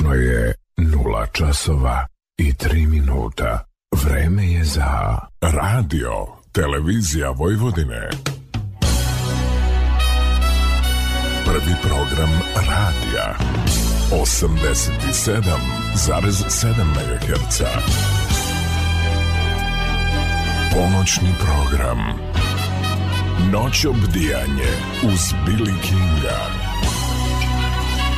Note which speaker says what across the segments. Speaker 1: Tačno je nula časova i 3 minuta. Vreme je za radio, televizija Vojvodine. Prvi program radija. 87,7 MHz. Ponoćni program. Noć obdijanje uz Billy Kinga.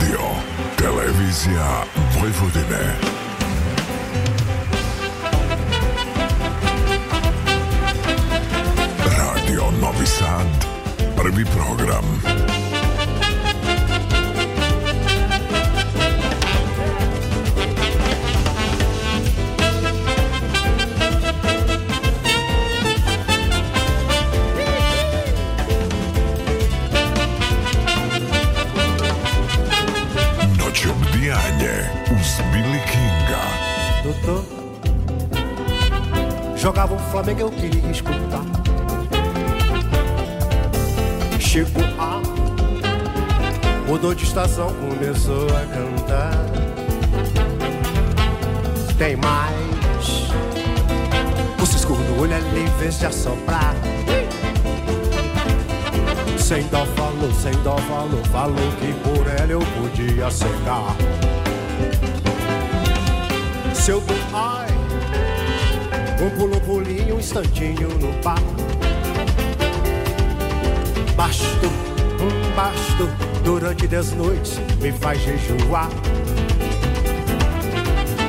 Speaker 1: Radio, Televizija Vojvodine. Radio Novi Sad, prvi program.
Speaker 2: tocava um Flamengo eu queria escutar. Chegou A, mudou de estação, começou a cantar. Tem mais, você cisco olha, olho ali em vez de assoprar. Sem dó falou, sem dó falou, falou que por ela eu podia secar. Seu do ai um pulo, um pulinho, um instantinho no bar. Basto, um basto, durante dez noites me faz jejuar.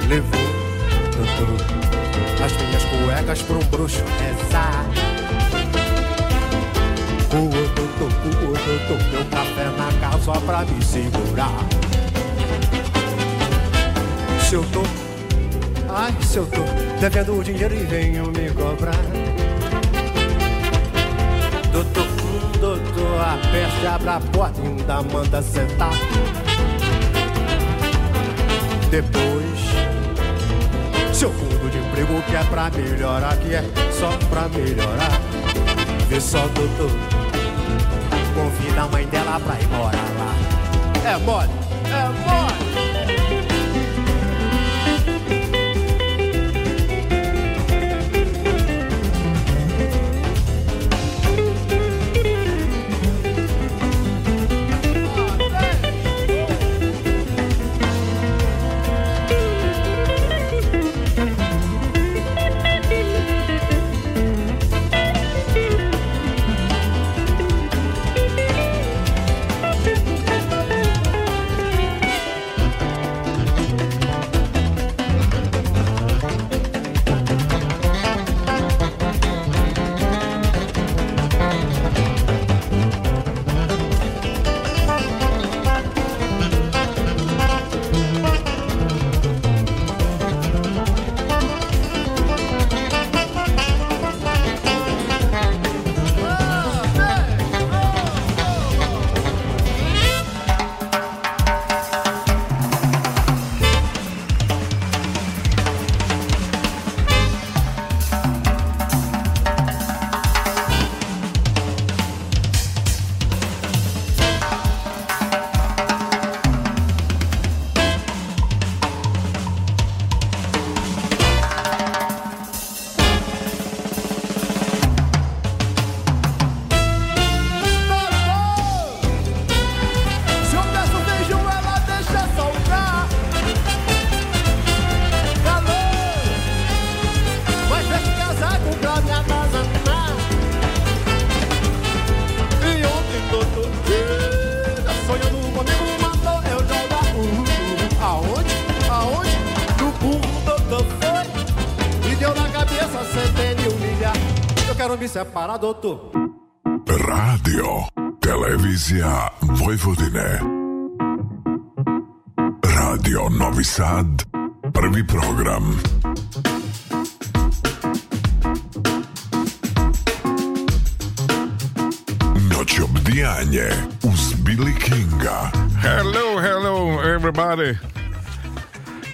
Speaker 2: Levou as minhas cuecas pro um bruxo rezar. O outro o outro toco, meu café na casa só pra me segurar. Se eu tô, ai, se eu tô Devendo o dinheiro e venho me cobrar Doutor, doutor, a peste abre a porta e ainda manda sentar Depois, seu fundo de emprego que é pra melhorar Que é só pra melhorar Vê só, doutor, convida a mãe dela pra ir morar lá É mole, é mole Paradotu.
Speaker 1: Radio, televizija Vojvodine. Radio Novi Sad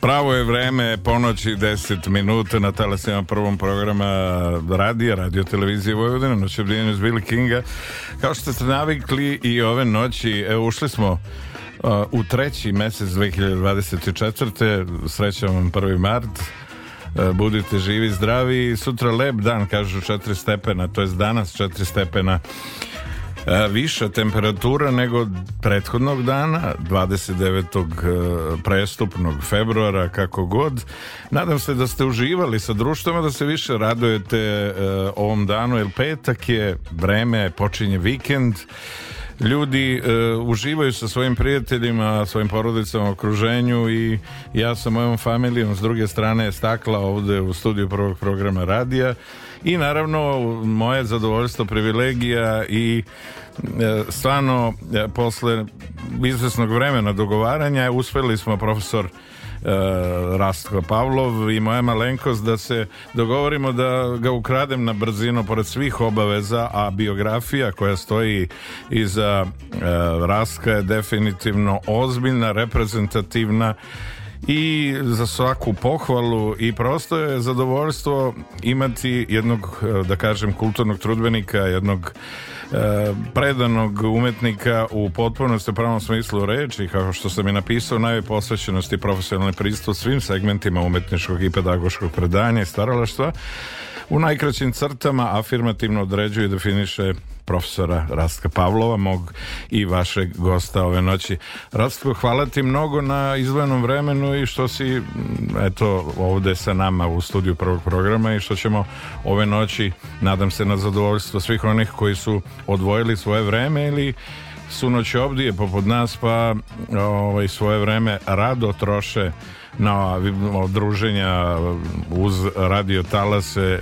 Speaker 3: Pravo je vreme, ponoći 10 minuta na talasima prvom programa radija, radio televizije Vojvodina, noć obdijenju s Billy Kinga. Kao što ste navikli i ove noći, evo, ušli smo uh, u treći mesec 2024. Srećan vam 1. mart. Uh, budite živi, zdravi. Sutra lep dan, kažu 4 stepena, to je danas 4 stepena E, viša temperatura nego prethodnog dana 29. E, prestupnog februara kako god nadam se da ste uživali sa društvama da se više radujete e, ovom danu jer petak je vreme počinje vikend ljudi uh, uživaju sa svojim prijateljima, svojim porodicama, okruženju i ja sa mojom familijom s druge strane stakla ovde u studiju prvog programa radija i naravno moje zadovoljstvo, privilegija i e, stvarno e, posle izvesnog vremena dogovaranja uspeli smo profesor E, Rastko Pavlov i moja malenkost da se dogovorimo da ga ukradem na brzinu pored svih obaveza, a biografija koja stoji iza e, Rastka je definitivno ozbiljna, reprezentativna i za svaku pohvalu i prosto je zadovoljstvo imati jednog, e, da kažem, kulturnog trudbenika, jednog e, predanog umetnika u potpunosti pravom smislu reči, kao što sam i napisao, najve posvećenosti profesionalni pristup svim segmentima umetničkog i pedagoškog predanja i staralaštva u najkraćim crtama afirmativno određuje i definiše profesora Rastka Pavlova, mog i vašeg gosta ove noći. Rastko, hvala ti mnogo na izvojenom vremenu i što si mm, eto ovde sa nama u studiju prvog programa i što ćemo ove noći, nadam se na zadovoljstvo svih onih koji su odvojili svoje vreme ili su noć obdije popod nas pa ovaj, svoje vreme rado troše na druženja uz radio talase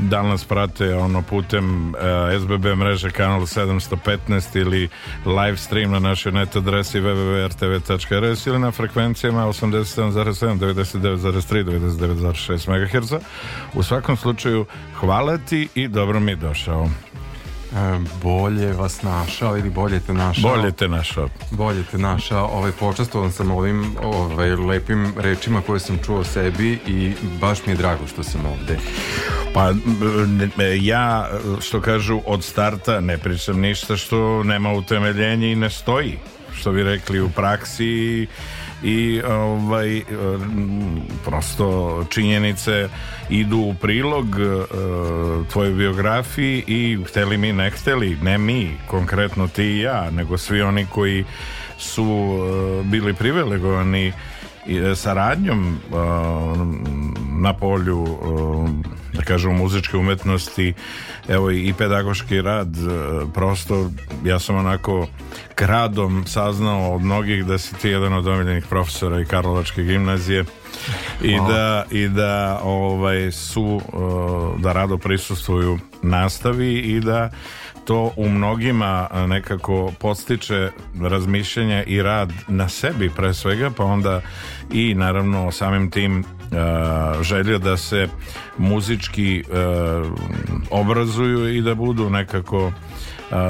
Speaker 3: da nas prate ono putem uh, eh, SBB mreže kanal 715 ili live stream na našoj net adresi www.rtv.rs ili na frekvencijama 87,7, 99,3, 99,6 MHz. U svakom slučaju, hvala ti i dobro mi došao.
Speaker 4: E, bolje vas našao ili bolje
Speaker 3: te našao.
Speaker 4: Bolje te našao. Bolje te našao. Ovaj, počastovan sam ovim ovaj, lepim rečima koje sam čuo sebi i baš mi je drago što sam ovde.
Speaker 3: Pa ja, što kažu, od starta ne pričam ništa što nema utemeljenje i ne stoji. Što bi rekli u praksi i ovaj, e, prosto činjenice idu u prilog e, tvojoj biografiji i hteli mi ne hteli, ne mi, konkretno ti i ja, nego svi oni koji su e, bili privilegovani E, saradnjom na polju da kažem muzičke umetnosti evo i pedagoški rad e, prosto ja sam onako kradom saznao od mnogih da si ti jedan od omiljenih profesora i Karlovačke gimnazije i da, i da ovaj, su e, da rado prisustvuju nastavi i da to u mnogima nekako podstiče razmišljanje i rad na sebi pre svega, pa onda i naravno samim tim Uh, želio da se muzički uh, obrazuju i da budu nekako uh,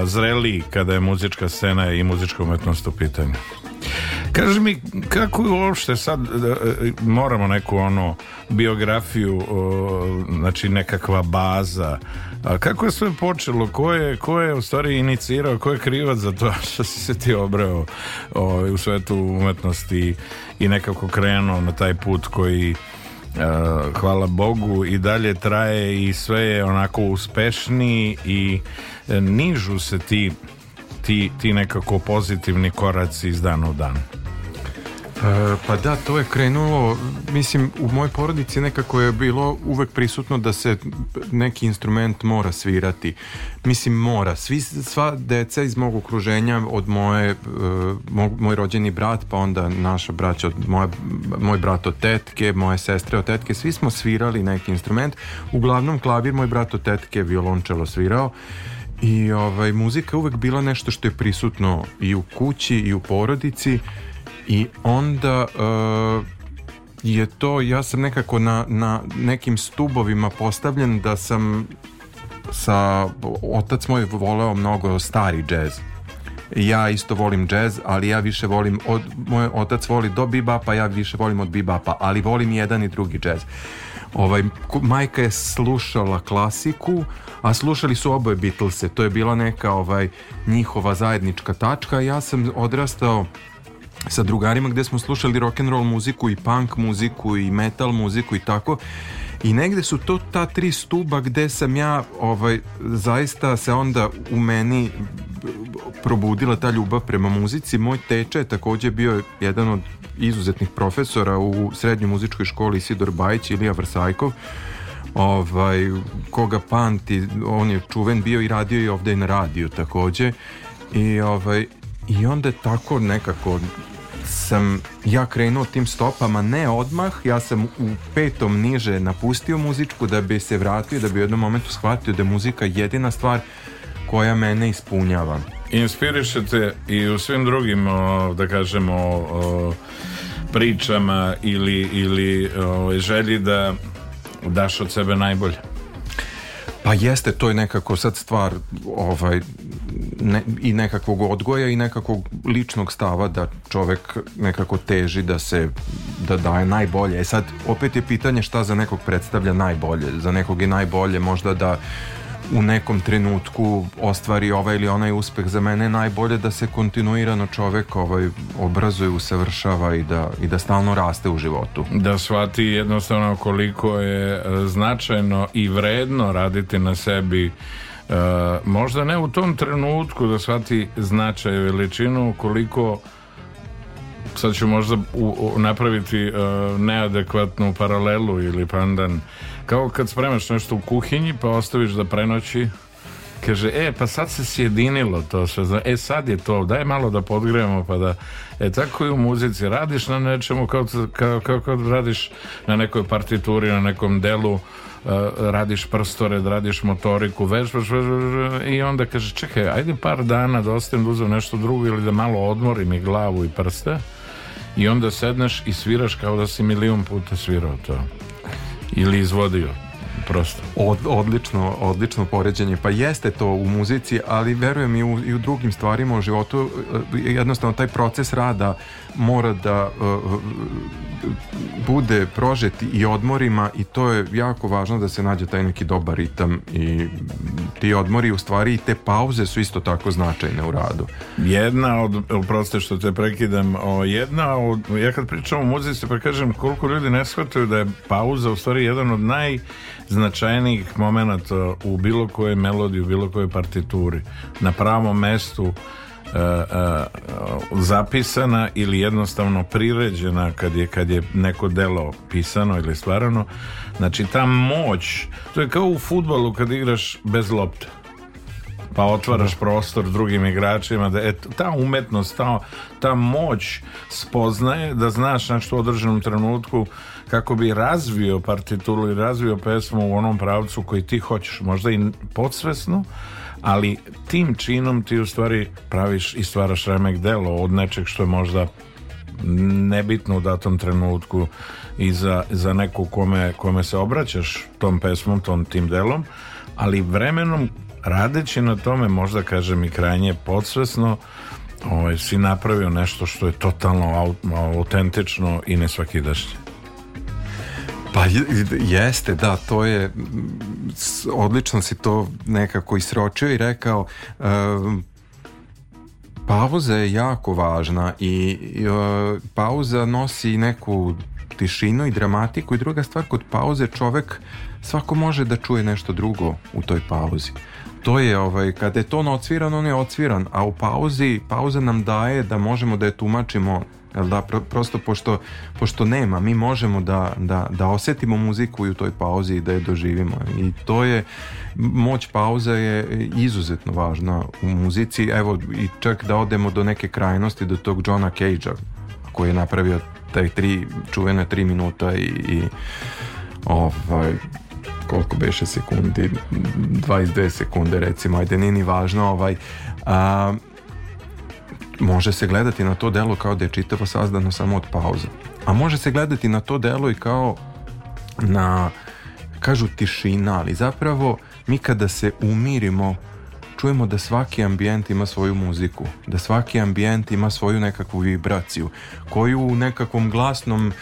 Speaker 3: zreli kada je muzička scena i muzička umetnost u pitanju. Kaži mi, kako uopšte sad, e, e, moramo neku ono biografiju, znači nekakva baza A kako je sve počelo? Ko je, ko je u stvari inicirao? Ko je krivac za to što si se ti obrao o, ovaj, u svetu umetnosti i nekako krenuo na taj put koji Uh, hvala Bogu i dalje traje i sve je onako uspešniji i eh, nižu se ti, ti, ti nekako pozitivni koraci iz dana u dan.
Speaker 4: E, pa da, to je krenulo, mislim, u mojoj porodici nekako je bilo uvek prisutno da se neki instrument mora svirati. Mislim, mora. Svi, sva deca iz mog okruženja, od moje, e, moj, moj rođeni brat, pa onda naša braća, od moja, moj brat od tetke, moje sestre od tetke, svi smo svirali neki instrument. Uglavnom klavir, moj brat od tetke violončelo svirao. I ovaj, muzika je uvek bila nešto što je prisutno i u kući i u porodici I onda e, je to, ja sam nekako na, na nekim stubovima postavljen da sam sa, otac moj voleo mnogo stari džez ja isto volim džez, ali ja više volim od, moj otac voli do bebapa, ja više volim od bebapa, ali volim jedan i drugi džez. Ovaj, majka je slušala klasiku, a slušali su oboje Beatlese. To je bila neka ovaj njihova zajednička tačka. Ja sam odrastao sa drugarima gde smo slušali rock and roll muziku i punk muziku i metal muziku i tako i negde su to ta tri stuba gde sam ja ovaj zaista se onda u meni probudila ta ljubav prema muzici. Moj tečaj je takođe bio jedan od izuzetnih profesora u srednjoj muzičkoj školi Sidor Bajić Ilija Vrsajkov ovaj, koga pamti on je čuven bio i radio i ovde i na radiju takođe I, ovaj, i onda tako nekako sam ja krenuo tim stopama ne odmah, ja sam u petom niže napustio muzičku da bi se vratio, da bi u jednom momentu shvatio da je muzika jedina stvar koja mene ispunjava.
Speaker 3: Inspirišete i u svim drugim da kažemo pričama ili, ili želji da daš od sebe najbolje.
Speaker 4: Pa jeste, to je nekako sad stvar ovaj, ne, i nekakvog odgoja i nekakvog ličnog stava da čovek nekako teži da se da daje najbolje. E sad, opet je pitanje šta za nekog predstavlja najbolje. Za nekog je najbolje možda da u nekom trenutku ostvari ovaj ili onaj uspeh za mene najbolje da se kontinuirano čovek ovaj obrazuje, usavršava i da, i da stalno raste u životu.
Speaker 3: Da shvati jednostavno koliko je e, značajno i vredno raditi na sebi e, možda ne u tom trenutku da shvati značaj i veličinu koliko sad ću možda u, u, napraviti e, neadekvatnu paralelu ili pandan Kao kad spremaš nešto u kuhinji pa ostaviš da prenoći Kaže, e, pa sad se sjedinilo to sve, e, sad je to, daj malo da podgrejemo, pa da, e, tako i u muzici, radiš na nečemu kao, kao, kao, kao radiš na nekoj partituri, na nekom delu, uh, radiš prstore, radiš motoriku, vežbaš, vežbaš, i onda kaže, čekaj, ajde par dana da ostavim da uzem nešto drugo ili da malo odmorim i glavu i prste, i onda sedneš i sviraš kao da si milion puta svirao to ili izvodio prosto.
Speaker 4: Od, odlično, odlično poređenje. Pa jeste to u muzici, ali verujem i u, i u drugim stvarima u životu. E, jednostavno, taj proces rada mora da e, e, bude prožeti i odmorima i to je jako važno da se nađe taj neki dobar ritam i ti odmori u stvari i te pauze su isto tako značajne u radu.
Speaker 3: Jedna od, proste što te prekidam, o, jedna od, ja kad pričam o muzici pa kažem koliko ljudi ne shvataju da je pauza u stvari jedan od najznačajnijih momenta u bilo kojoj melodiji, u bilo kojoj partituri, na pravom mestu Uh, uh, zapisana ili jednostavno priređena kad je, kad je neko delo pisano ili stvarano znači ta moć to je kao u futbolu kad igraš bez lopte pa otvaraš da. prostor drugim igračima da, et, ta umetnost, ta, ta moć spoznaje da znaš na što u određenom trenutku kako bi razvio partitulu i razvio pesmu u onom pravcu koji ti hoćeš možda i podsvesno ali tim činom ti u stvari praviš i stvaraš remek delo od nečeg što je možda nebitno u datom trenutku i za, za neku kome, kome se obraćaš tom pesmom, tom tim delom, ali vremenom radeći na tome, možda kažem i krajnje podsvesno, ovaj, si napravio nešto što je totalno autentično i nesvakidašnje.
Speaker 4: Pa jeste, da, to je odlično si to nekako isročio i rekao uh, pauza je jako važna i uh, pauza nosi neku tišinu i dramatiku i druga stvar kod pauze čovek svako može da čuje nešto drugo u toj pauzi to je ovaj, kada je ton ocviran on je ocviran a u pauzi pauza nam daje da možemo da je tumačimo Jel da, prosto pošto, pošto nema, mi možemo da, da, da osetimo muziku i u toj pauzi i da je doživimo. I to je, moć pauze je izuzetno važna u muzici. Evo, i čak da odemo do neke krajnosti, do tog Johna Cage'a koji je napravio taj tri, čuvene tri minuta i, i ovaj, koliko beše sekundi 22 sekunde recimo, ajde nije ni važno ovaj, a, Može se gledati na to delo kao da je čitavo sazdano samo od pauza. A može se gledati na to delo i kao na, kažu tišina, ali zapravo mi kada se umirimo čujemo da svaki ambijent ima svoju muziku, da svaki ambijent ima svoju nekakvu vibraciju koju u nekakvom glasnom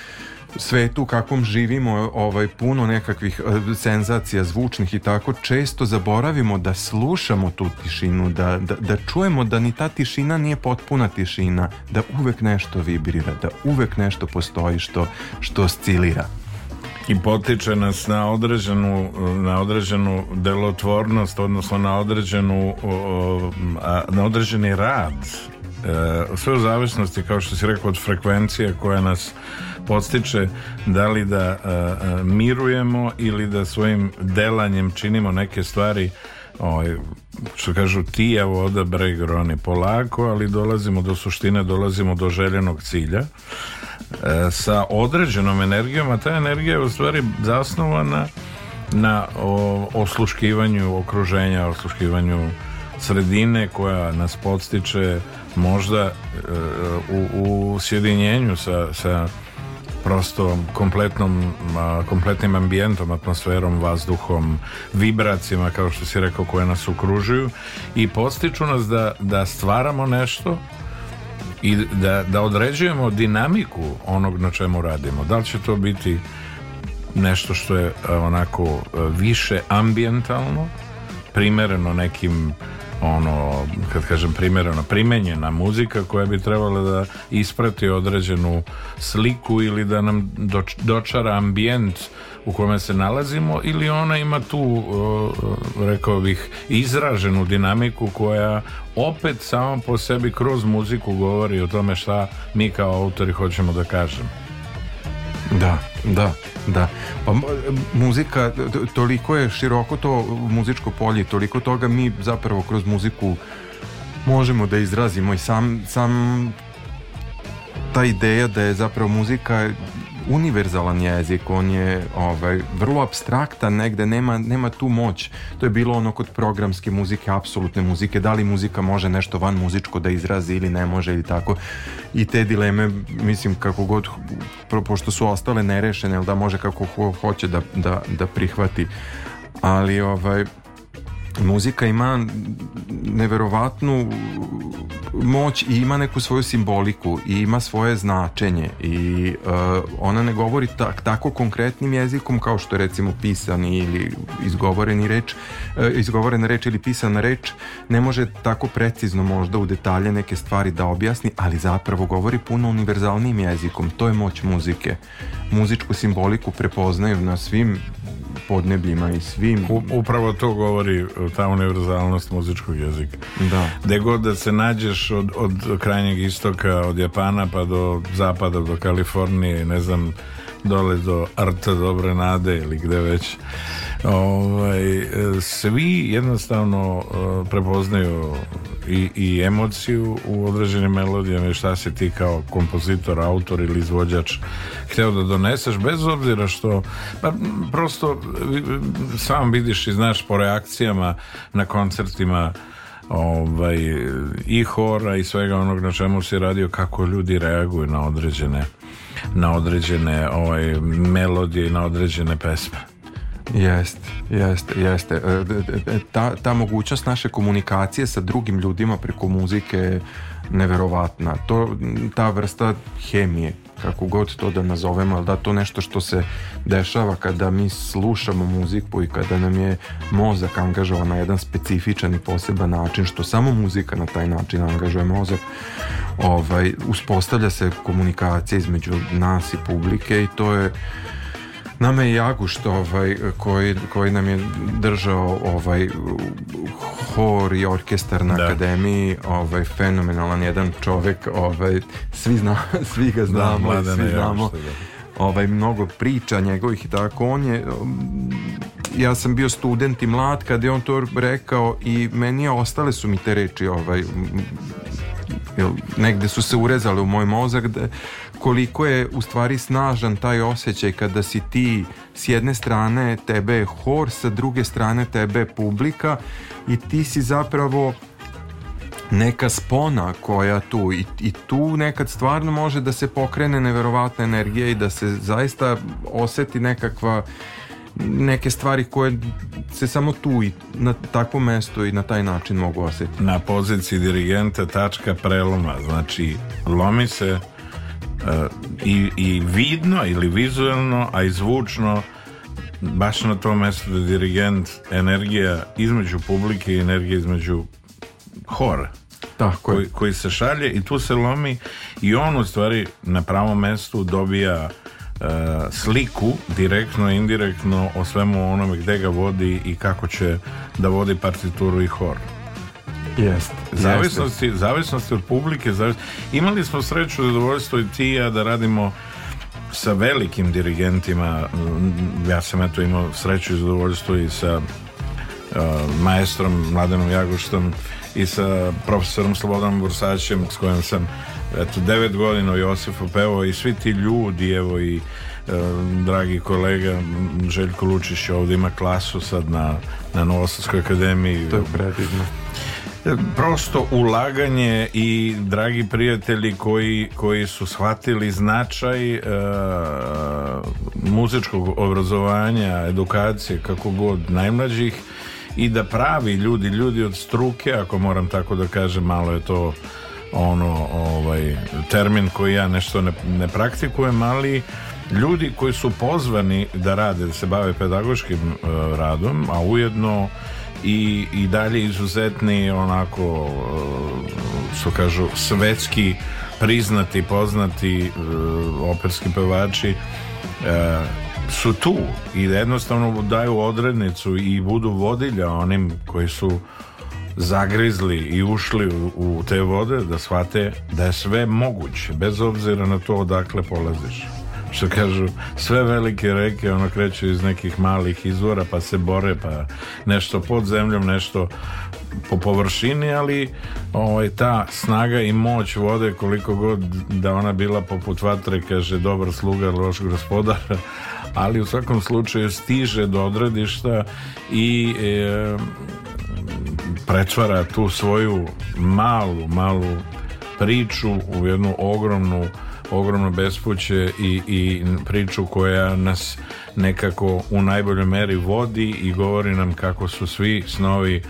Speaker 4: svetu u kakvom živimo ovaj puno nekakvih eh, senzacija zvučnih i tako često zaboravimo da slušamo tu tišinu da, da, da čujemo da ni ta tišina nije potpuna tišina da uvek nešto vibrira da uvek nešto postoji što, što oscilira
Speaker 3: i potiče nas na određenu na određenu delotvornost odnosno na određenu na određeni rad E, sve u zavisnosti, kao što si rekao, od frekvencije koja nas podstiče da li da e, e, mirujemo ili da svojim delanjem činimo neke stvari ovaj, što kažu tija voda breg roni polako ali dolazimo do suštine dolazimo do željenog cilja sa određenom energijom a ta energija je u stvari zasnovana na osluškivanju okruženja osluškivanju sredine koja nas podstiče možda e, u, u sjedinjenju sa, sa prosto kompletnom, kompletnim ambijentom, atmosferom, vazduhom, vibracijama, kao što si rekao, koje nas okružuju i postiču nas da, da stvaramo nešto i da, da određujemo dinamiku onog na čemu radimo. Da li će to biti nešto što je onako e, više ambijentalno, primereno nekim ono, kad kažem primjereno, primenjena muzika koja bi trebala da isprati određenu sliku ili da nam doč, dočara ambijent u kome se nalazimo ili ona ima tu, rekao bih, izraženu dinamiku koja opet samo po sebi kroz muziku govori o tome šta mi kao autori hoćemo da kažemo.
Speaker 4: Da, da, da. Pa muzika, toliko je široko to muzičko polje, toliko toga mi zapravo kroz muziku možemo da izrazimo i sam, sam ta ideja da je zapravo muzika univerzalan jezik, on je ovaj, vrlo abstraktan negde, nema, nema tu moć. To je bilo ono kod programske muzike, apsolutne muzike, da li muzika može nešto van muzičko da izrazi ili ne može ili tako. I te dileme, mislim, kako god, pro, pošto su ostale nerešene, ili da može kako ho, hoće da, da, da prihvati. Ali, ovaj, muzika ima neverovatnu moć i ima neku svoju simboliku i ima svoje značenje i uh, ona ne govori tak, tako konkretnim jezikom kao što je recimo pisani ili izgovoreni reč uh, izgovorena reč ili pisana reč ne može tako precizno možda u detalje neke stvari da objasni ali zapravo govori puno univerzalnim jezikom to je moć muzike muzičku simboliku prepoznaju na svim podnebljima i svim. U,
Speaker 3: upravo to govori e, ta univerzalnost muzičkog jezika. Da. gde god da se nađeš od, od krajnjeg istoka, od Japana pa do zapada, do Kalifornije, ne znam, dole do Arta Dobre Nade ili gde već ovaj, svi jednostavno eh, prepoznaju i, i emociju u određenim melodijama i šta si ti kao kompozitor, autor ili izvođač hteo da doneseš bez obzira što pa, prosto sam vidiš i znaš po reakcijama na koncertima ovaj, i hora i svega onog na čemu si radio kako ljudi reaguju na određene na određene ovaj, melodije i na određene pesme.
Speaker 4: Jeste, jeste, jeste. E, ta, ta mogućnost naše komunikacije sa drugim ljudima preko muzike je neverovatna. To, ta vrsta hemije, kako god to da nazovemo, ali da to nešto što se dešava kada mi slušamo muziku i kada nam je mozak angažovan na jedan specifičan i poseban način, što samo muzika na taj način angažuje mozak, ovaj, uspostavlja se komunikacija između nas i publike i to je Nama je Jagušt ovaj, koji, koji nam je držao ovaj hor i orkestar na da. akademiji, ovaj fenomenalan jedan čovjek, ovaj svi zna, svi ga da, znamo, da, svi znamo. da. Ovaj mnogo priča njegovih i tako on je mm, ja sam bio student i mlad kad je on to rekao i meni je ostale su mi te reči ovaj mm, negde su se urezale u moj mozak da koliko je u stvari snažan taj osjećaj kada si ti s jedne strane tebe je hor, sa druge strane tebe je publika i ti si zapravo neka spona koja tu i, i tu nekad stvarno može da se pokrene neverovatna energija i da se zaista oseti nekakva neke stvari koje se samo tu i na takvom mestu i na taj način mogu osjetiti.
Speaker 3: Na poziciji dirigenta tačka preloma, znači lomi se i, i vidno ili vizuelno, a i zvučno baš na tom mjestu da dirigent energija između publike i energija između hora Tako Koji, koji se šalje i tu se lomi i on u stvari na pravom mestu dobija uh, sliku direktno indirektno o svemu onome gde ga vodi i kako će da vodi partituru i hor
Speaker 4: Jest.
Speaker 3: Zavisnosti, jest. zavisnosti od publike. Zavis... Imali smo sreću, zadovoljstvo i ti ja da radimo sa velikim dirigentima. Mm, ja sam eto imao sreću i zadovoljstvo i sa uh, maestrom Mladenom Jagoštom i sa profesorom Slobodanom Bursaćem s kojim sam eto, devet godina Josifu pevao i svi ti ljudi evo i uh, dragi kolega Željko Lučić ovdje ima klasu sad na, na Novostarskoj akademiji
Speaker 4: to je predivno
Speaker 3: E, prosto ulaganje i dragi prijatelji koji, koji su shvatili značaj e, muzičkog obrazovanja, edukacije, kako god, najmlađih i da pravi ljudi, ljudi od struke, ako moram tako da kažem, malo je to ono ovaj termin koji ja nešto ne, ne praktikujem, ali ljudi koji su pozvani da rade, da se bave pedagoškim e, radom, a ujedno i, i dalje izuzetni onako e, što kažu svetski priznati, poznati e, operski pevači e, su tu i jednostavno daju odrednicu i budu vodilja onim koji su zagrizli i ušli u, te vode da shvate da je sve moguće bez obzira na to odakle polaziš što kažu, sve velike reke ono kreću iz nekih malih izvora pa se bore, pa nešto pod zemljom, nešto po površini, ali ovaj, ta snaga i moć vode koliko god da ona bila poput vatre, kaže dobar sluga, loš gospodar, ali u svakom slučaju stiže do odredišta i e, pretvara tu svoju malu, malu priču u jednu ogromnu ogromno bespuće i, i priču koja nas nekako u najboljoj meri vodi i govori nam kako su svi snovi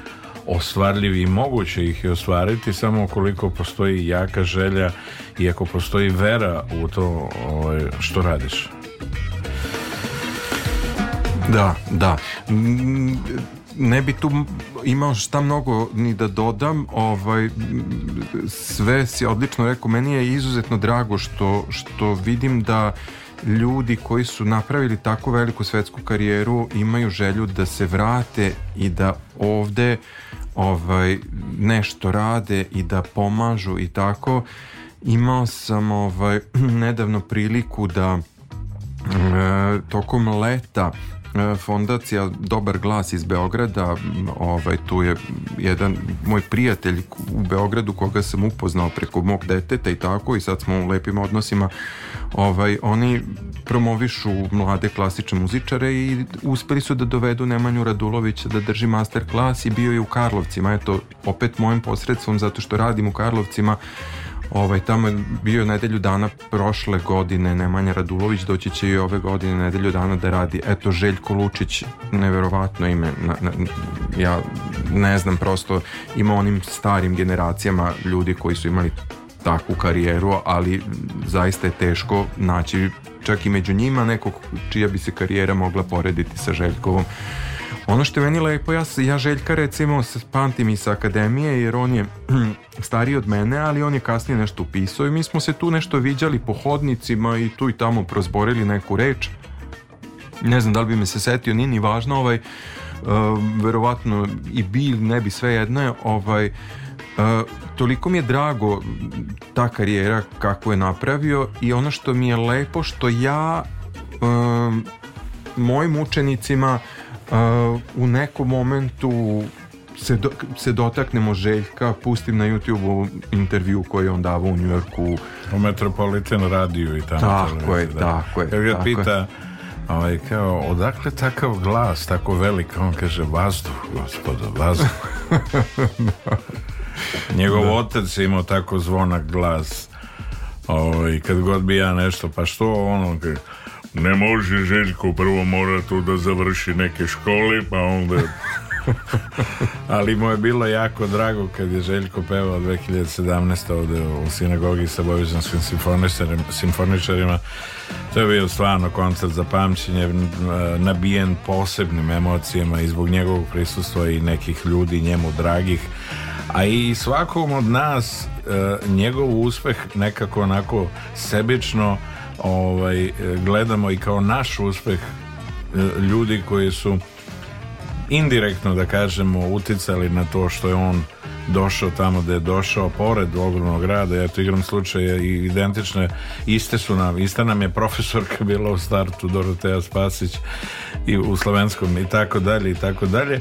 Speaker 3: ostvarljivi i moguće ih je ostvariti samo koliko postoji jaka želja i ako postoji vera u to ovaj, što radiš.
Speaker 4: Da, da. Mm, ne bi tu imao šta mnogo ni da dodam ovaj, sve si odlično rekao meni je izuzetno drago što, što vidim da ljudi koji su napravili tako veliku svetsku karijeru imaju želju da se vrate i da ovde ovaj, nešto rade i da pomažu i tako imao sam ovaj, nedavno priliku da e, tokom leta E, fondacija Dobar glas iz Beograda, ovaj, tu je jedan moj prijatelj u Beogradu koga sam upoznao preko mog deteta i tako i sad smo u lepim odnosima ovaj, oni promovišu mlade klasične muzičare i uspeli su da dovedu Nemanju Radulovića da drži master klas i bio je u Karlovcima eto opet mojim posredstvom zato što radim u Karlovcima Ovaj, tamo je bio nedelju dana prošle godine Nemanja Radulović, doći će i ove godine nedelju dana da radi. Eto, Željko Lučić, neverovatno ime. Na, na, ja ne znam, prosto ima onim starim generacijama ljudi koji su imali takvu karijeru, ali zaista je teško naći čak i među njima nekog čija bi se karijera mogla porediti sa Željkovom. Ono što je meni lepo, ja, ja Željka recimo pamtim iz akademije jer on je stariji od mene, ali on je kasnije nešto upisao i mi smo se tu nešto viđali po hodnicima i tu i tamo prozborili neku reč. Ne znam da li bi me se setio, nije ni važno, ovaj, uh, verovatno i bil ne bi sve jedno je, ovaj, Uh, toliko mi je drago ta karijera kako je napravio i ono što mi je lepo što ja um, mojim učenicima Uh, u nekom momentu se, do, se dotaknemo Željka, pustim na YouTube-u intervju koji je on davao u Njujorku.
Speaker 3: U Metropolitan radiju i tamo.
Speaker 4: Tako
Speaker 3: je,
Speaker 4: da. tako je.
Speaker 3: Kad ga pita, ovaj, kao, odakle takav glas, tako velik, on kaže, vazduh, gospodo, vazduh. Njegov da. otac je imao tako zvonak glas. Ovaj, kad god bi ja nešto, pa što ono, kaže, Ne može Željko, prvo mora tu da završi neke škole, pa onda... Ali mu je bilo jako drago kad je Željko pevao 2017. ovde u sinagogi sa bovižanskim simfoničarima. To je bio stvarno koncert za pamćenje, nabijen posebnim emocijama i zbog njegovog prisustva i nekih ljudi njemu dragih. A i svakom od nas e, njegov uspeh nekako onako sebično ovaj, e, gledamo i kao naš uspeh e, ljudi koji su indirektno da kažemo uticali na to što je on došao tamo da je došao pored ogromnog grada, ja tu igram slučaje i identične, iste su nam ista nam je profesorka bila u startu Dorotea Spasić i u Slovenskom i tako dalje i tako dalje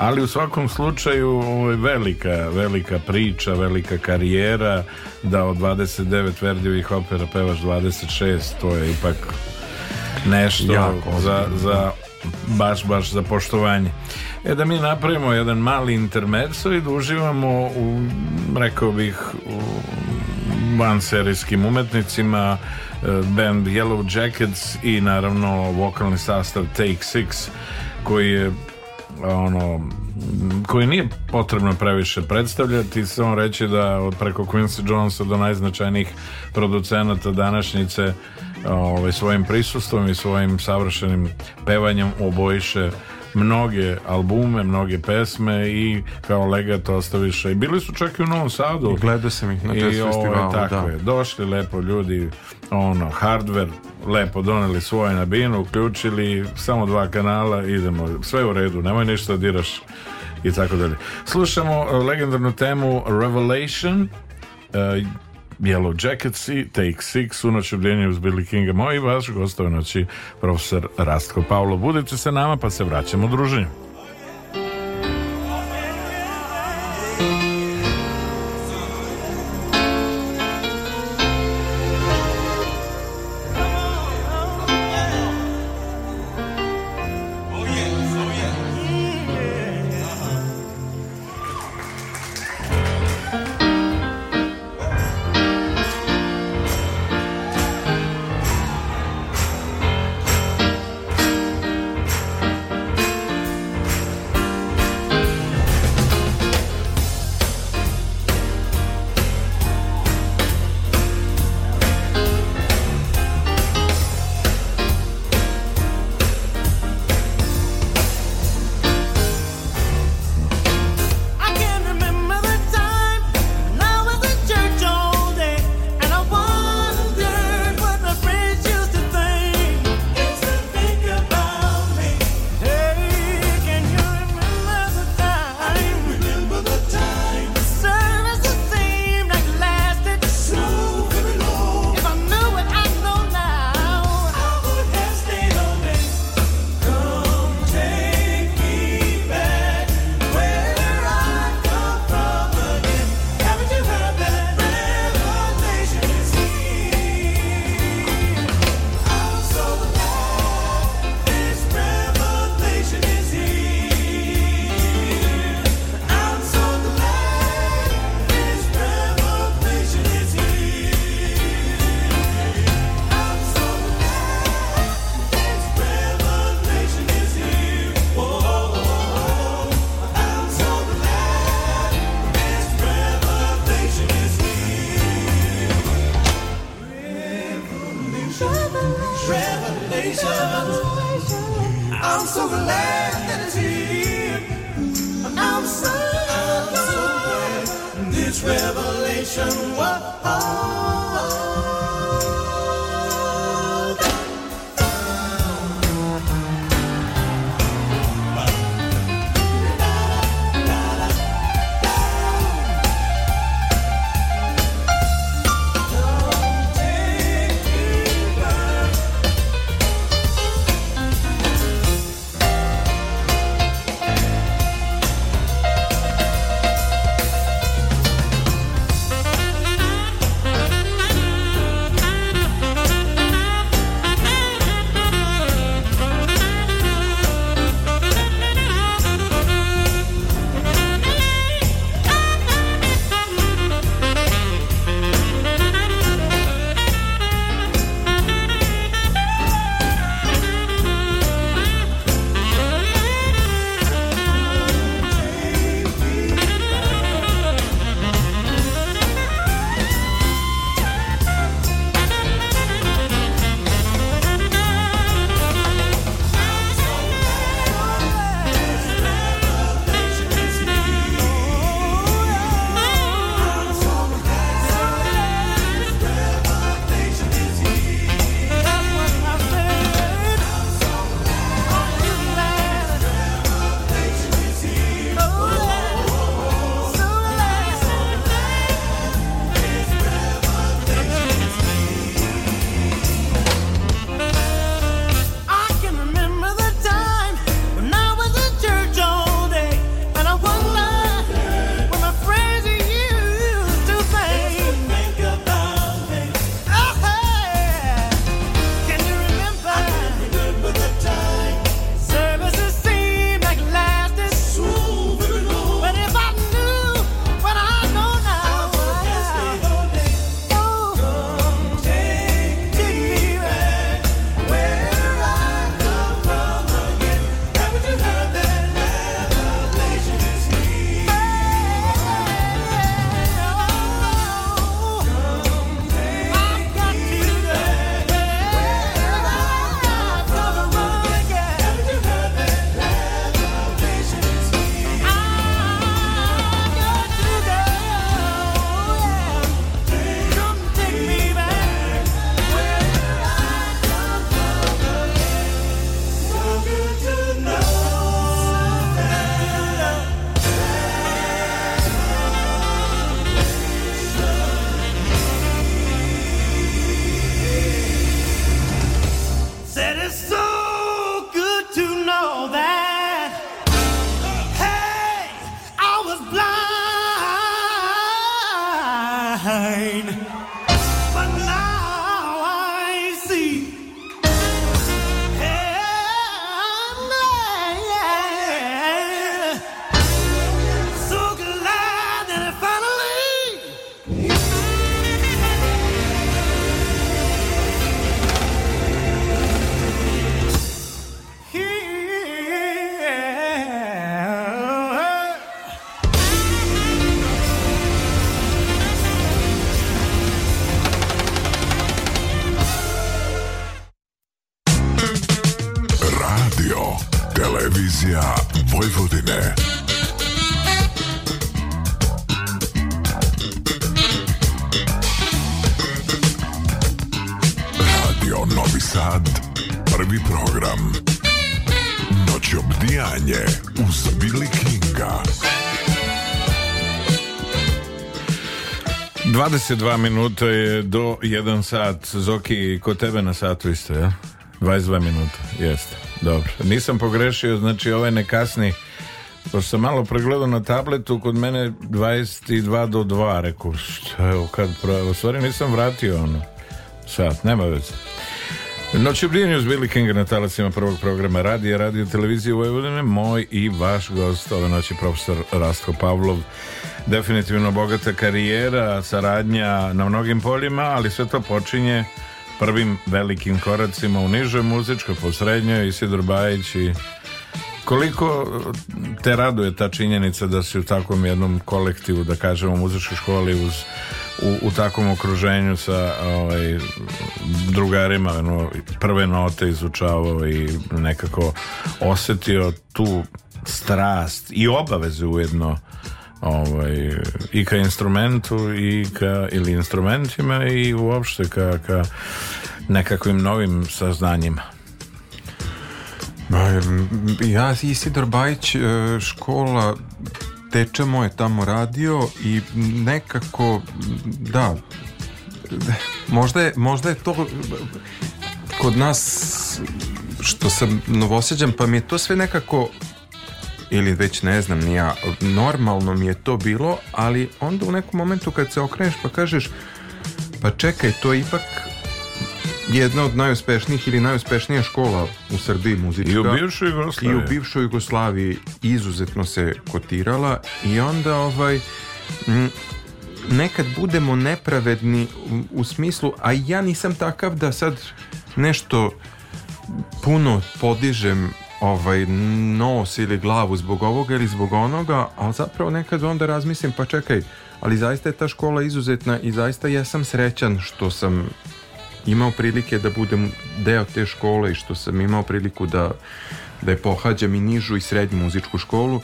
Speaker 3: ali u svakom slučaju ovo ovaj, je velika, velika priča, velika karijera da od 29 Verdijevih opera pevaš 26, to je ipak nešto jako, za, za da. baš, baš za poštovanje. E da mi napravimo jedan mali intermerso i da uživamo u, rekao bih, u vanserijskim umetnicima, e, band Yellow Jackets i naravno vokalni sastav Take Six koji je ono koji nije potrebno previše predstavljati samo reći da od preko Quincy Jonesa do najznačajnijih producenata današnjice ovaj, svojim prisustvom i svojim savršenim pevanjem obojiše mnoge albume, mnoge pesme i kao legat ostaviše i bili su čak i u Novom Sadu
Speaker 4: i gledao sam ih na i, ovaj,
Speaker 3: tako da. je, došli lepo ljudi ono, hardware lepo doneli svoje na binu, uključili samo dva kanala, idemo, sve u redu, nemoj ništa da diraš i tako dalje. Slušamo e, legendarnu temu Revelation, uh, Yellow Jackets i Take Six u noću uz Billy Kinga. Moj i vaš gost noći, profesor Rastko Pavlo. Budite se nama pa se vraćamo druženju. 22 minuta je do 1 sat. Zoki, kod tebe na satu isto, ja? 22 minuta, jeste. Dobro. Nisam pogrešio, znači ovaj nekasni, kasni. Pošto sam malo pregledao na tabletu, kod mene 22 do 2, rekao, šta je kad pravo? U stvari nisam vratio ono sat, nema veze. Noć je s Billy Kinga na talacima prvog programa radija, radio televizije Vojvodine. Moj i vaš gost ove noći profesor Rastko Pavlov. Definitivno bogata karijera, saradnja na mnogim poljima, ali sve to počinje prvim velikim koracima u nižoj muzičkoj, po srednjoj, Isidor Bajić i koliko te raduje ta činjenica da si u takvom jednom kolektivu, da kažemo muzičkoj školi uz u, u takvom okruženju sa ovaj, drugarima no, prve note izučavao i nekako osetio tu strast i obaveze ujedno ovaj, i ka instrumentu i ka, ili instrumentima i uopšte ka, ka nekakvim novim saznanjima.
Speaker 4: Ja, Isidor Bajić, e, škola teča moje tamo radio i nekako, da, možda je, možda je to kod nas što sam novoseđan, pa mi je to sve nekako ili već ne znam ni ja, normalno mi je to bilo, ali onda u nekom momentu kad se okreneš pa kažeš pa čekaj, to je ipak jedna od najuspešnijih ili najuspešnija škola
Speaker 3: u
Speaker 4: Srbiji
Speaker 3: muzička.
Speaker 4: I u bivšoj Jugoslaviji.
Speaker 3: I
Speaker 4: u
Speaker 3: bivšoj Jugoslaviji
Speaker 4: izuzetno se kotirala i onda ovaj m, nekad budemo nepravedni u, u smislu, a ja nisam takav da sad nešto puno podižem ovaj nos ili glavu zbog ovoga ili zbog onoga, ali zapravo nekad onda razmislim, pa čekaj, ali zaista je ta škola izuzetna i zaista jesam srećan što sam imao prilike da budem deo te škole i što sam imao priliku da, da je pohađam i nižu i srednju muzičku školu,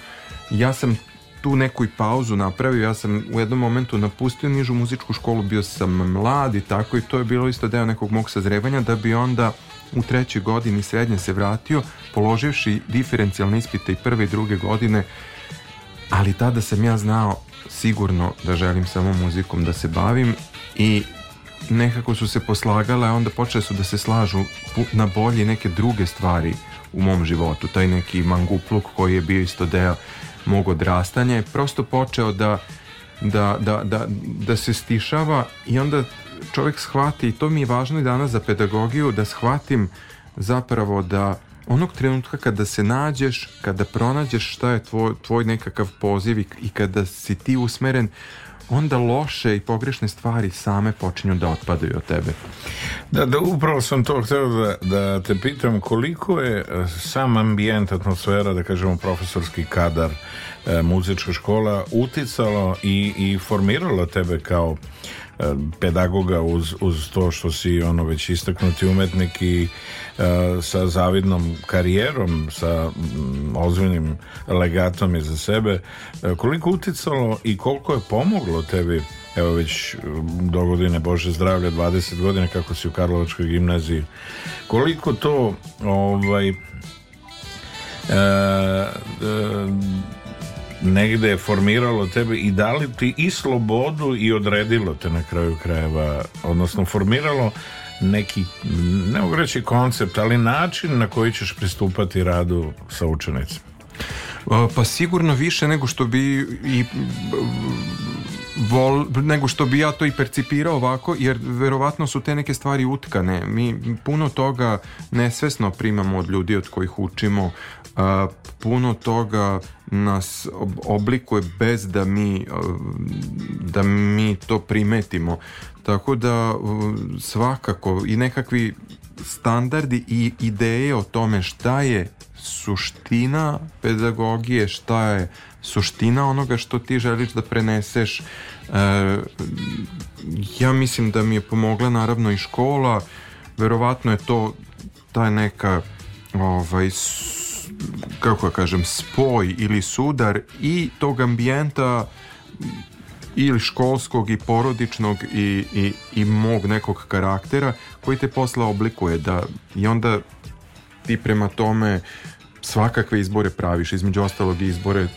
Speaker 4: ja sam tu neku i pauzu napravio, ja sam u jednom momentu napustio nižu muzičku školu, bio sam mlad i tako i to je bilo isto deo nekog mog sazrevanja da bi onda u trećoj godini srednje se vratio, položivši diferencijalne ispite i prve i druge godine, ali tada sam ja znao sigurno da želim samo muzikom da se bavim i nekako su se poslagale, a onda počele su da se slažu na bolje neke druge stvari u mom životu. Taj neki mangupluk koji je bio isto deo mog odrastanja je prosto počeo da, da, da, da, da se stišava i onda čovek shvati, i to mi je važno i danas za pedagogiju, da shvatim zapravo da onog trenutka kada se nađeš, kada pronađeš šta je tvoj, tvoj nekakav poziv i kada si ti usmeren, onda loše i pogrešne stvari same počinju da otpadaju od tebe.
Speaker 3: Da, da upravo sam to htio da, da te pitam koliko je e, sam ambijent atmosfera, da kažemo profesorski kadar e, muzička škola uticalo i, i formiralo tebe kao pedagoga uz, uz to što si ono već istaknuti umetnik i e, sa zavidnom karijerom, sa mm, ozbiljnim legatom iza sebe. E, koliko uticalo i koliko je pomoglo tebi evo već mm, do godine Bože zdravlja 20 godina kako si u Karlovačkoj gimnaziji koliko to ovaj e, e, negde je formiralo tebe i dali ti i slobodu i odredilo te na kraju krajeva, odnosno formiralo neki, ne mogu reći koncept, ali način na koji ćeš pristupati radu sa učenicima.
Speaker 4: Pa sigurno više nego što bi i vol, nego što bi ja to i percipirao ovako, jer verovatno su te neke stvari utkane. Mi puno toga nesvesno primamo od ljudi od kojih učimo, puno toga nas oblikuje bez da mi da mi to primetimo tako da svakako i nekakvi standardi i ideje o tome šta je suština pedagogije, šta je suština onoga što ti želiš da preneseš. E, ja mislim da mi je pomogla naravno i škola, verovatno je to ta neka ovaj, kako kažem, spoj ili sudar i tog ambijenta ili školskog i porodičnog i, i, i mog nekog karaktera koji te posla oblikuje da i onda ti prema tome svakakve izbore praviš, između ostalog i izbore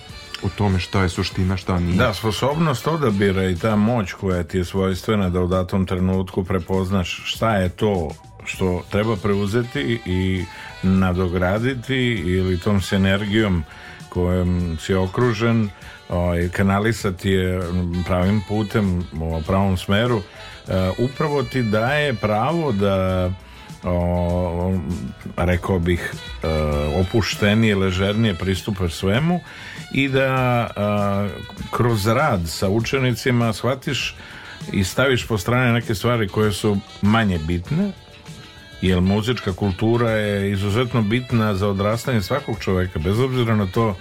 Speaker 4: u tome šta je suština, šta nije.
Speaker 3: Da, sposobnost odabira i ta moć koja ti je svojstvena da u datom trenutku prepoznaš šta je to što treba preuzeti i nadograditi ili tom sinergijom kojem si okružen ovaj, kanalisati je pravim putem u pravom smeru eh, upravo ti daje pravo da o, rekao bih eh, opuštenije, ležernije pristupaš svemu i da a, eh, kroz rad sa učenicima shvatiš i staviš po strane neke stvari koje su manje bitne jer muzička kultura je izuzetno bitna za odrastanje svakog čoveka, bez obzira na to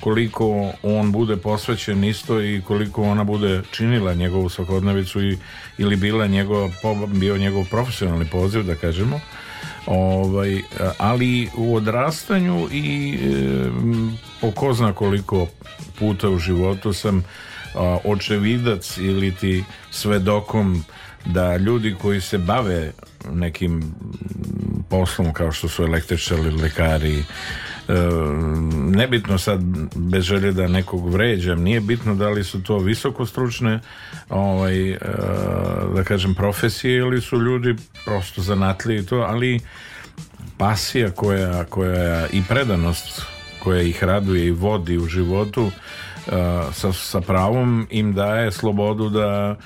Speaker 3: koliko on bude posvećen isto i koliko ona bude činila njegovu svakodnevicu i, ili bila njegov, bio njegov profesionalni poziv, da kažemo. Ovaj, ali u odrastanju i e, po koliko puta u životu sam a, očevidac ili ti svedokom da ljudi koji se bave nekim poslom kao što su električari, lekari e, nebitno sad bez želje da nekog vređam nije bitno da li su to visoko stručne ovaj, e, da kažem profesije ili su ljudi prosto zanatlije to ali pasija koja, koja i predanost koja ih raduje i vodi u životu e, sa, sa pravom im daje slobodu da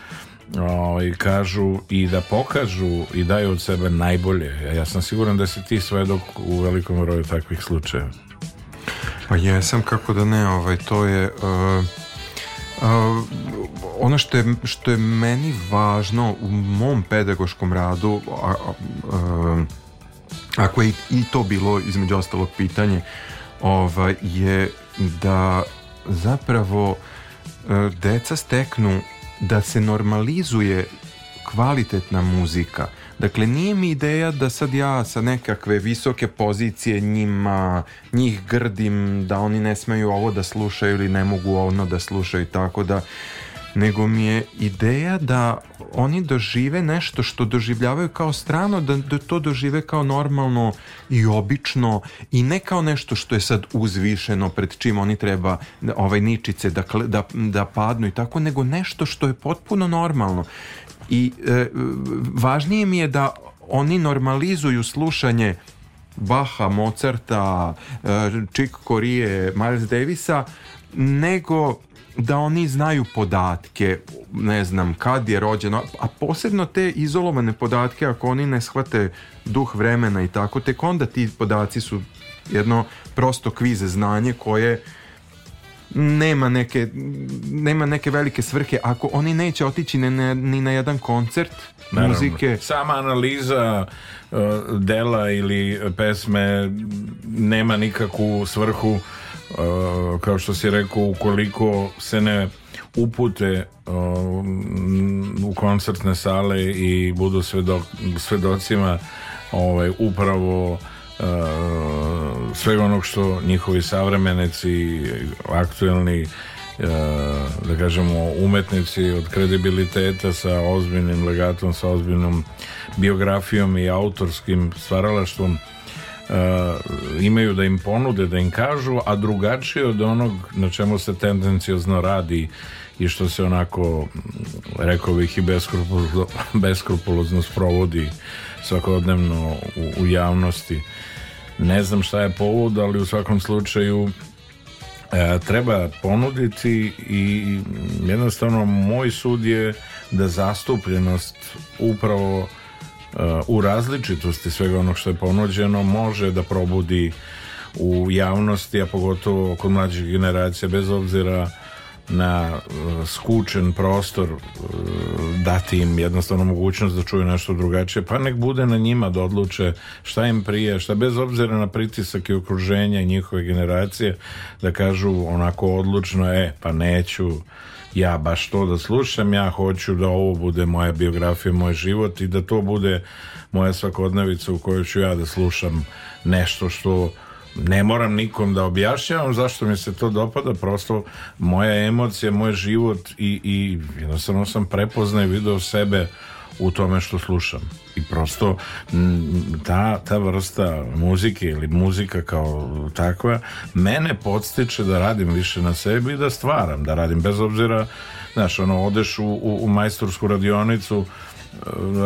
Speaker 3: ovaj, kažu i da pokažu i daju od sebe najbolje. Ja sam siguran da si ti svedok u velikom roju takvih slučajeva.
Speaker 4: Pa jesam, kako da ne, ovaj, to je... Uh, uh, ono što je, što je meni važno u mom pedagoškom radu, a, a, a, eh, ako je i to bilo između ostalog pitanje, ovaj, je da zapravo deca steknu da se normalizuje kvalitetna muzika. Dakle, nije mi ideja da sad ja sa nekakve visoke pozicije njima, njih grdim, da oni ne smeju ovo da slušaju ili ne mogu ono da slušaju, tako da nego mi je ideja da oni dožive nešto što doživljavaju kao strano, da, da to dožive kao normalno i obično i ne kao nešto što je sad uzvišeno pred čim oni treba ovaj ničice da, da, da padnu i tako, nego nešto što je potpuno normalno. I e, važnije mi je da oni normalizuju slušanje Baha, Mozarta, e, Chick Korije, Miles Davisa, nego da oni znaju podatke, ne znam kad je rođeno, a posebno te izolovane podatke ako oni ne shvate duh vremena i tako, tek onda ti podaci su jedno prosto kvize znanje koje nema neke, nema neke velike svrhe ako oni neće otići ni na, ni na jedan koncert Naravno. muzike
Speaker 3: sama analiza uh, dela ili pesme nema nikakvu svrhu Uh, kao što si rekao ukoliko se ne upute uh, u koncertne sale i budu svedok, svedocima ovaj, upravo uh, svega onog što njihovi savremenici aktuelni da kažemo umetnici od kredibiliteta sa ozbiljnim legatom sa ozbiljnom biografijom i autorskim stvaralaštvom Eh, imaju da im ponude, da im kažu, a drugačije od onog na čemu se tendencijozno radi i što se onako, mm, rekao bih, i beskrupulozno, beskrupulozno sprovodi svakodnevno u, u javnosti. Ne znam šta je povod, ali u svakom slučaju e, treba ponuditi i jednostavno moj sud je da zastupljenost upravo u različitosti svega onog što je ponuđeno može da probudi u javnosti, a pogotovo kod mlađih generacija, bez obzira na e, skučen prostor e, dati im jednostavno mogućnost da čuju nešto drugačije pa nek bude na njima da odluče šta im prije, šta bez obzira na pritisak i okruženja njihove generacije da kažu onako odlučno e pa neću ja baš to da slušam, ja hoću da ovo bude moja biografija, moj život i da to bude moja svakodnevica u kojoj ću ja da slušam nešto što ne moram nikom da objašnjavam zašto mi se to dopada, prosto moja emocija, moj život i, i jednostavno sam prepoznao i video sebe u tome što slušam i prosto ta, ta vrsta muzike ili muzika kao takva mene podstiče da radim više na sebi i da stvaram, da radim bez obzira znaš, ono, odeš u, u, u majstorsku radionicu e,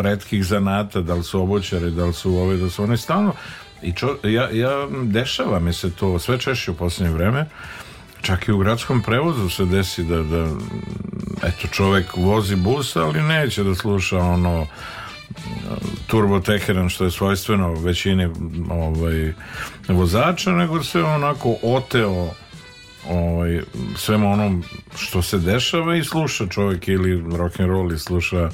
Speaker 3: retkih zanata, da li su oboćari, da li su ove, da su one stalno i čo, ja, ja, dešava mi se to sve češće u poslednje vreme čak i u gradskom prevozu se desi da, da eto čovek vozi bus ali neće da sluša ono turbo teheran što je svojstveno većini ovaj, vozača nego se onako oteo ovaj, svemu onom što se dešava i sluša čovjek ili rock and roll i sluša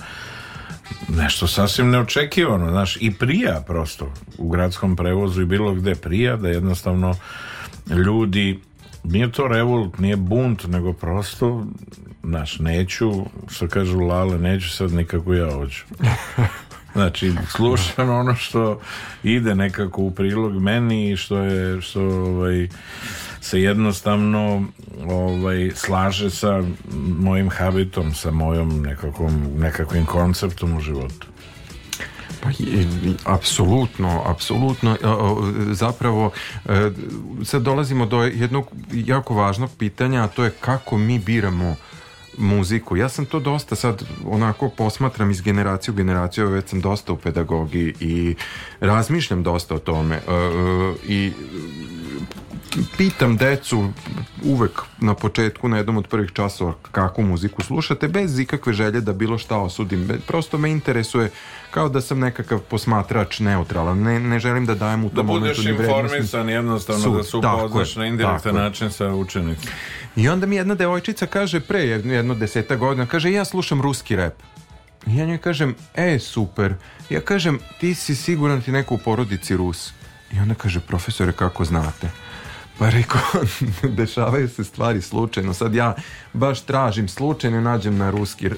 Speaker 3: nešto sasvim neočekivano znaš, i prija prosto u gradskom prevozu i bilo gde prija da jednostavno ljudi nije to revolt, nije bunt, nego prosto, znaš, neću, što kažu Lale, neću sad nikako ja hoću. Znači, slušam ono što ide nekako u prilog meni i što je, što ovaj, se jednostavno ovaj, slaže sa mojim habitom, sa mojom nekakvom, nekakvim konceptom u životu.
Speaker 4: Pa je, apsolutno, apsolutno. E, zapravo, e, sad dolazimo do jednog jako važnog pitanja, a to je kako mi biramo muziku. Ja sam to dosta sad onako posmatram iz generacije u generaciju, već sam dosta u pedagogiji i razmišljam dosta o tome e, i pitam decu uvek na početku, na jednom od prvih časova kako muziku slušate, bez ikakve želje da bilo šta osudim. Prosto me interesuje kao da sam nekakav posmatrač neutralan. Ne, ne želim da dajem u tom da momentu
Speaker 3: ni vrednosti. Da budeš informisan jednostavno, Sud, da se upoznaš na indirektan način sa učenicom.
Speaker 4: I onda mi jedna devojčica kaže pre jedno deseta godina, kaže ja slušam ruski rap. I ja njoj kažem, e super, ja kažem ti si siguran ti neko u porodici Rus. I onda kaže, profesore kako znate? Pa rekao, dešavaju se stvari slučajno. Sad ja baš tražim slučajno nađem na ruski,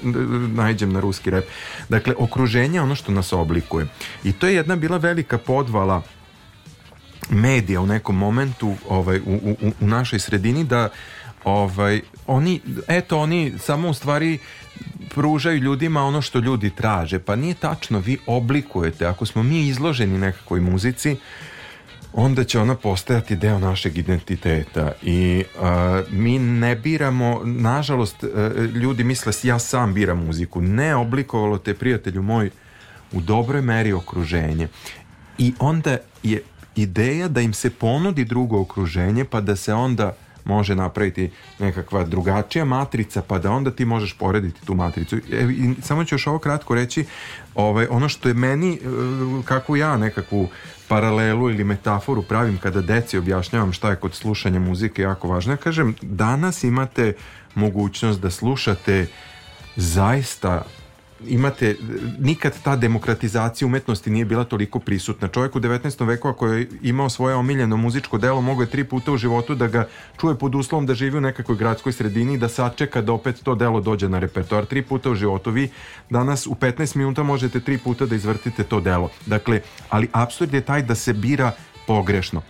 Speaker 4: nađem na ruski rep. Dakle, okruženje je ono što nas oblikuje. I to je jedna bila velika podvala medija u nekom momentu ovaj, u, u, u našoj sredini da ovaj, oni, eto oni samo u stvari pružaju ljudima ono što ljudi traže. Pa nije tačno, vi oblikujete. Ako smo mi izloženi nekakvoj muzici, onda će ona postajati deo našeg identiteta i a, mi ne biramo nažalost a, e, ljudi misle ja sam biram muziku ne oblikovalo te prijatelju moj u dobroj meri okruženje i onda je ideja da im se ponudi drugo okruženje pa da se onda može napraviti nekakva drugačija matrica pa da onda ti možeš porediti tu matricu. E, i samo ću još ovo kratko reći, ovaj, ono što je meni, e, kakvu ja nekakvu paralelu ili metaforu pravim kada deci objašnjavam šta je kod slušanja muzike jako važno. Ja kažem, danas imate mogućnost da slušate zaista imate, nikad ta demokratizacija umetnosti nije bila toliko prisutna. Čovjek u 19. veku ako je imao svoje omiljeno muzičko delo, mogao je tri puta u životu da ga čuje pod uslovom da živi u nekakvoj gradskoj sredini i da sačeka da opet to delo dođe na repertoar. Tri puta u životu vi danas u 15 minuta možete tri puta da izvrtite to delo. Dakle, ali absurd je taj da se bira pogrešno.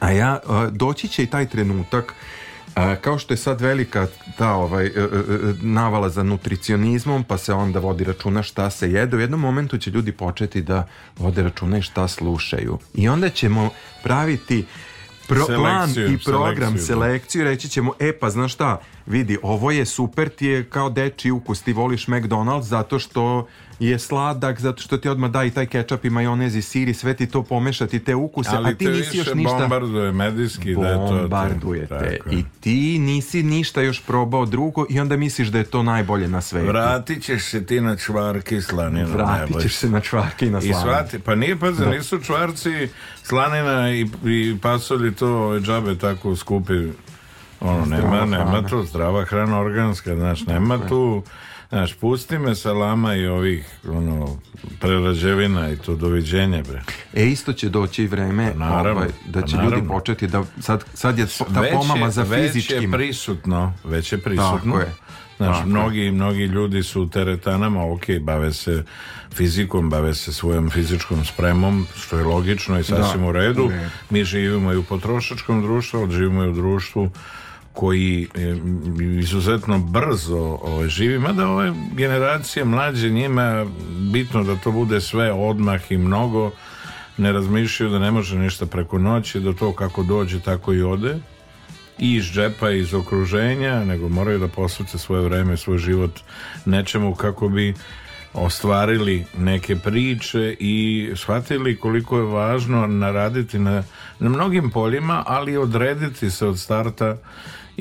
Speaker 4: A ja, doći će i taj trenutak A, kao što je sad velika ta ovaj, e, e, e, navala za nutricionizmom, pa se onda vodi računa šta se jede, u jednom momentu će ljudi početi da vode računa i šta slušaju. I onda ćemo praviti pro, plan i program, selekciju, da. selekciju reći ćemo, e pa znaš šta, vidi, ovo je super, ti je kao deči ukus, ti voliš McDonald's zato što je sladak, zato što ti odmah da taj kečap i majonez i sir i sve ti to pomešati, te ukuse,
Speaker 3: Ali a
Speaker 4: ti
Speaker 3: nisi još ništa... Ali bombarduje medijski da je
Speaker 4: to... Bombarduje
Speaker 3: te.
Speaker 4: I ti nisi ništa još probao drugo i onda misliš da je to najbolje na svetu.
Speaker 3: Vratit ćeš se ti na čvarke
Speaker 4: i
Speaker 3: slaninu.
Speaker 4: Vratit ćeš se na čvarki na slaninu. I svati,
Speaker 3: pa nije pazi, da. nisu čvarci slanina i, i pasolji to džabe tako skupi Ono, nema, nema tu zdrava hrana organska, znaš, nema tu... Znaš, pusti me salama i ovih ono, prerađevina i to doviđenje, bre.
Speaker 4: E, isto će doći vreme pa naravno, ovaj, da pa će naravno. ljudi početi da sad, sad je ta već pomama je, za fizičkim.
Speaker 3: Već je prisutno, već je prisutno. Tako je. Znaš, Tako mnogi, je. mnogi ljudi su u teretanama, ok, bave se fizikom, bave se svojom fizičkom spremom, što je logično i sasvim da, u redu. Ne. Mi živimo i u potrošačkom društvu, ali živimo i u društvu koji e, izuzetno brzo ovaj, živi, mada ove generacije mlađe njima bitno da to bude sve odmah i mnogo ne razmišljaju da ne može ništa preko noći, da to kako dođe tako i ode i iz džepa i iz okruženja, nego moraju da posvete svoje vreme, svoj život nečemu kako bi ostvarili neke priče i shvatili koliko je važno naraditi na, na mnogim poljima, ali odrediti se od starta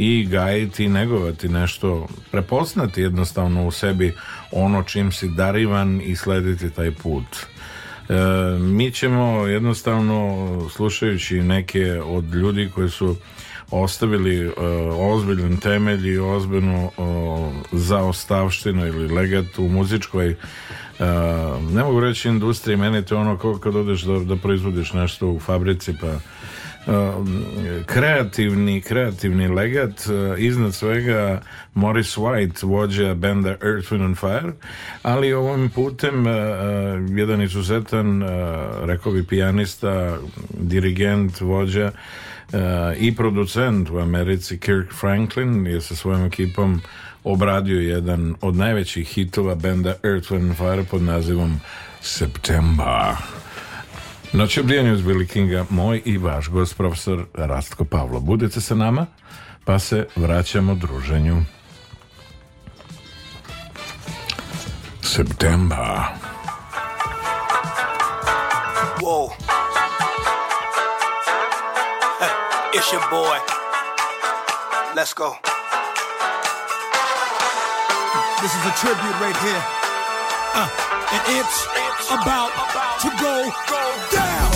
Speaker 3: i gajiti i negovati nešto, prepoznati jednostavno u sebi ono čim si darivan i slediti taj put. E, mi ćemo jednostavno slušajući neke od ljudi koji su ostavili e, ozbiljan temelj i ozbiljnu e, zaostavštinu ili legat u muzičkoj e, ne mogu reći industriji, meni to ono kao kad odeš da, da proizvodiš nešto u fabrici pa Um, kreativni, kreativni legat uh, iznad svega Morris White, vođa benda Earth, Wind Fire, ali ovim putem uh, uh, jedan izuzetan rekao bi pijanista, dirigent, vođa i producent u Americi Kirk Franklin je sa svojom ekipom obradio jedan od najvećih hitova benda Earth, Wind Fire pod nazivom September. Noć obrijanja uz Billy Kinga, moj i vaš gost, profesor Rastko Pavlo. Budete sa nama, pa se vraćamo druženju. September. Whoa. It's your boy. Let's go. This is a tribute right here. Uh, and it's... about to go down.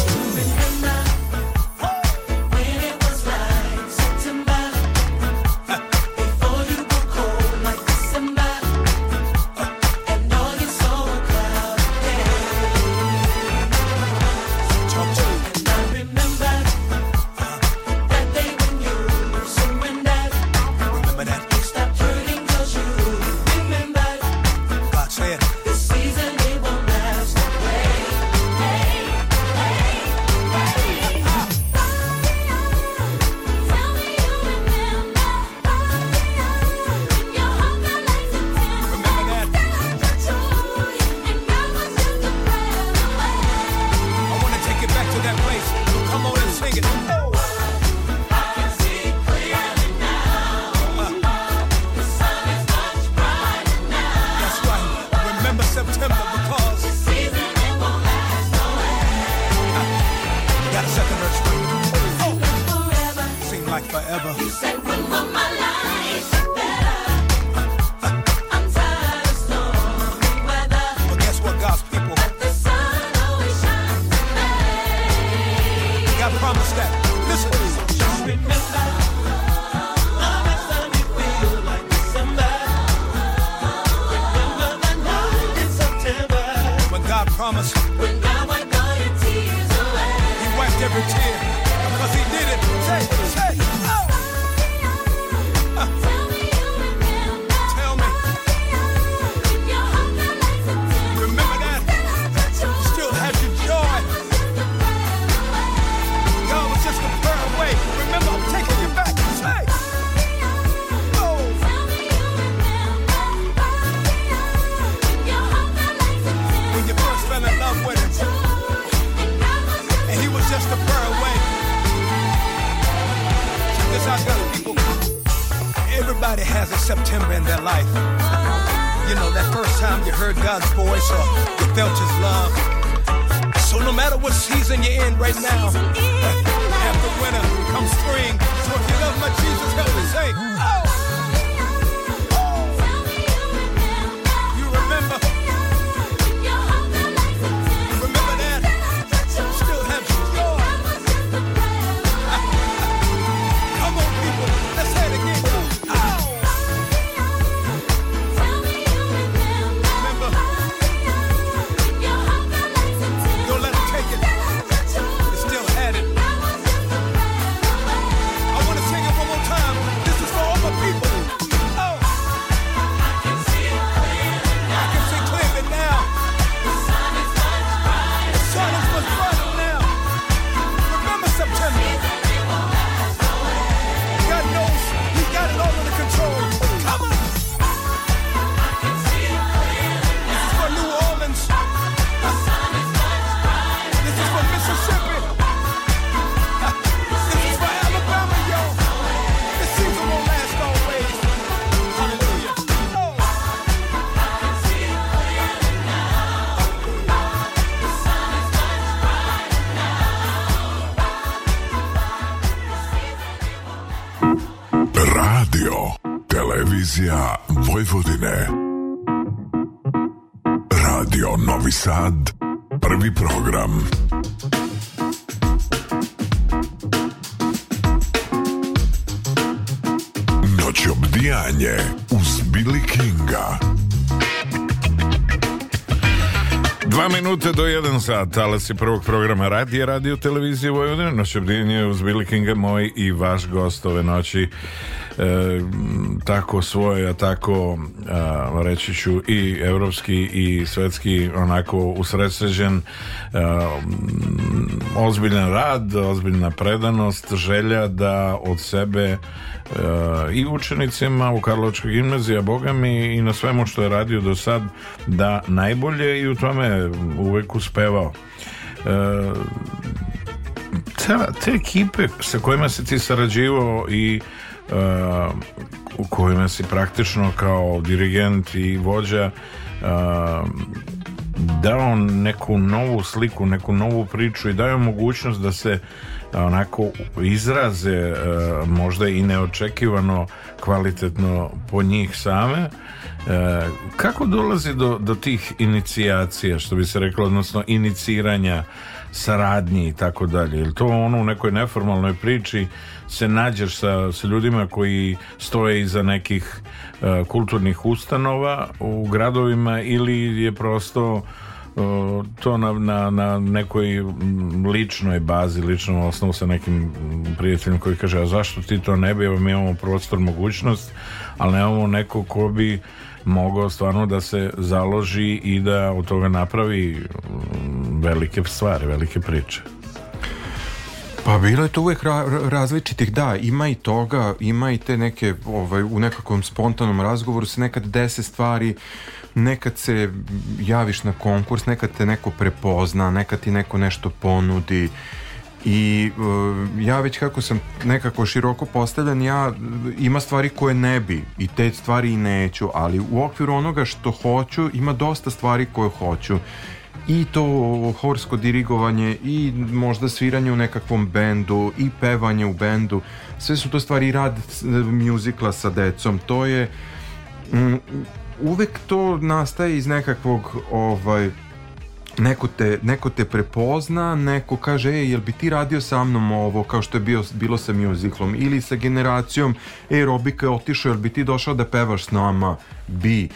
Speaker 3: Televizija Vojvodine Radio Novi Sad Prvi program Noć obdijanje uz Billy Kinga Dva minute do jedan sat, talas je prvog programa radije, radio televizije Vojvodine, noć obdjenje uz Billy Kinga, moj i vaš gost ove noći. E, tako svoje, a tako a, reći ću i evropski i svetski onako usredsređen a, mm, ozbiljan rad, ozbiljna predanost, želja da od sebe a, i učenicima u Karlovačkoj gimnaziji, a boga mi i na svemu što je radio do sad da najbolje i u tome uvek uspevao. te, te ekipe sa kojima se ti sarađivao i Uh, u kojima si praktično kao dirigent i vođa uh, dao neku novu sliku, neku novu priču i dao mogućnost da se onako izraze možda i neočekivano kvalitetno po njih same kako dolazi do, do tih inicijacija što bi se reklo odnosno iniciranja saradnji i tako dalje. Jel to ono u nekoj neformalnoj priči se nađeš sa, sa ljudima koji stoje iza nekih uh, kulturnih ustanova u gradovima ili je prosto uh, to na, na, na nekoj ličnoj bazi, ličnom osnovu sa nekim prijateljem koji kaže a zašto ti to ne bi, mi imamo prostor mogućnost, ali nemamo neko ko bi mogao stvarno da se založi i da od toga napravi velike stvari, velike priče.
Speaker 4: Pa bilo je to uvek ra različitih, da, ima i toga, ima i te neke, ovaj, u nekakvom spontanom razgovoru se nekad dese stvari, nekad se javiš na konkurs, nekad te neko prepozna, nekad ti neko nešto ponudi, i uh, ja već kako sam nekako široko postavljen, ja eh, ima stvari koje ne bi i te stvari i neću ali u okviru onoga što hoću ima dosta stvari koje hoću i to horsko dirigovanje i možda sviranje u nekakvom bendu i pevanje u bendu sve su to stvari rad e, mjuzikla sa decom to je mm, uvek to nastaje iz nekakvog ovaj neko te, neko te prepozna, neko kaže, ej, jel bi ti radio sa mnom ovo, kao što je bio, bilo sa muzicalom, ili sa generacijom, ej, Robika je otišao, jel bi ti došao da pevaš s nama, bi,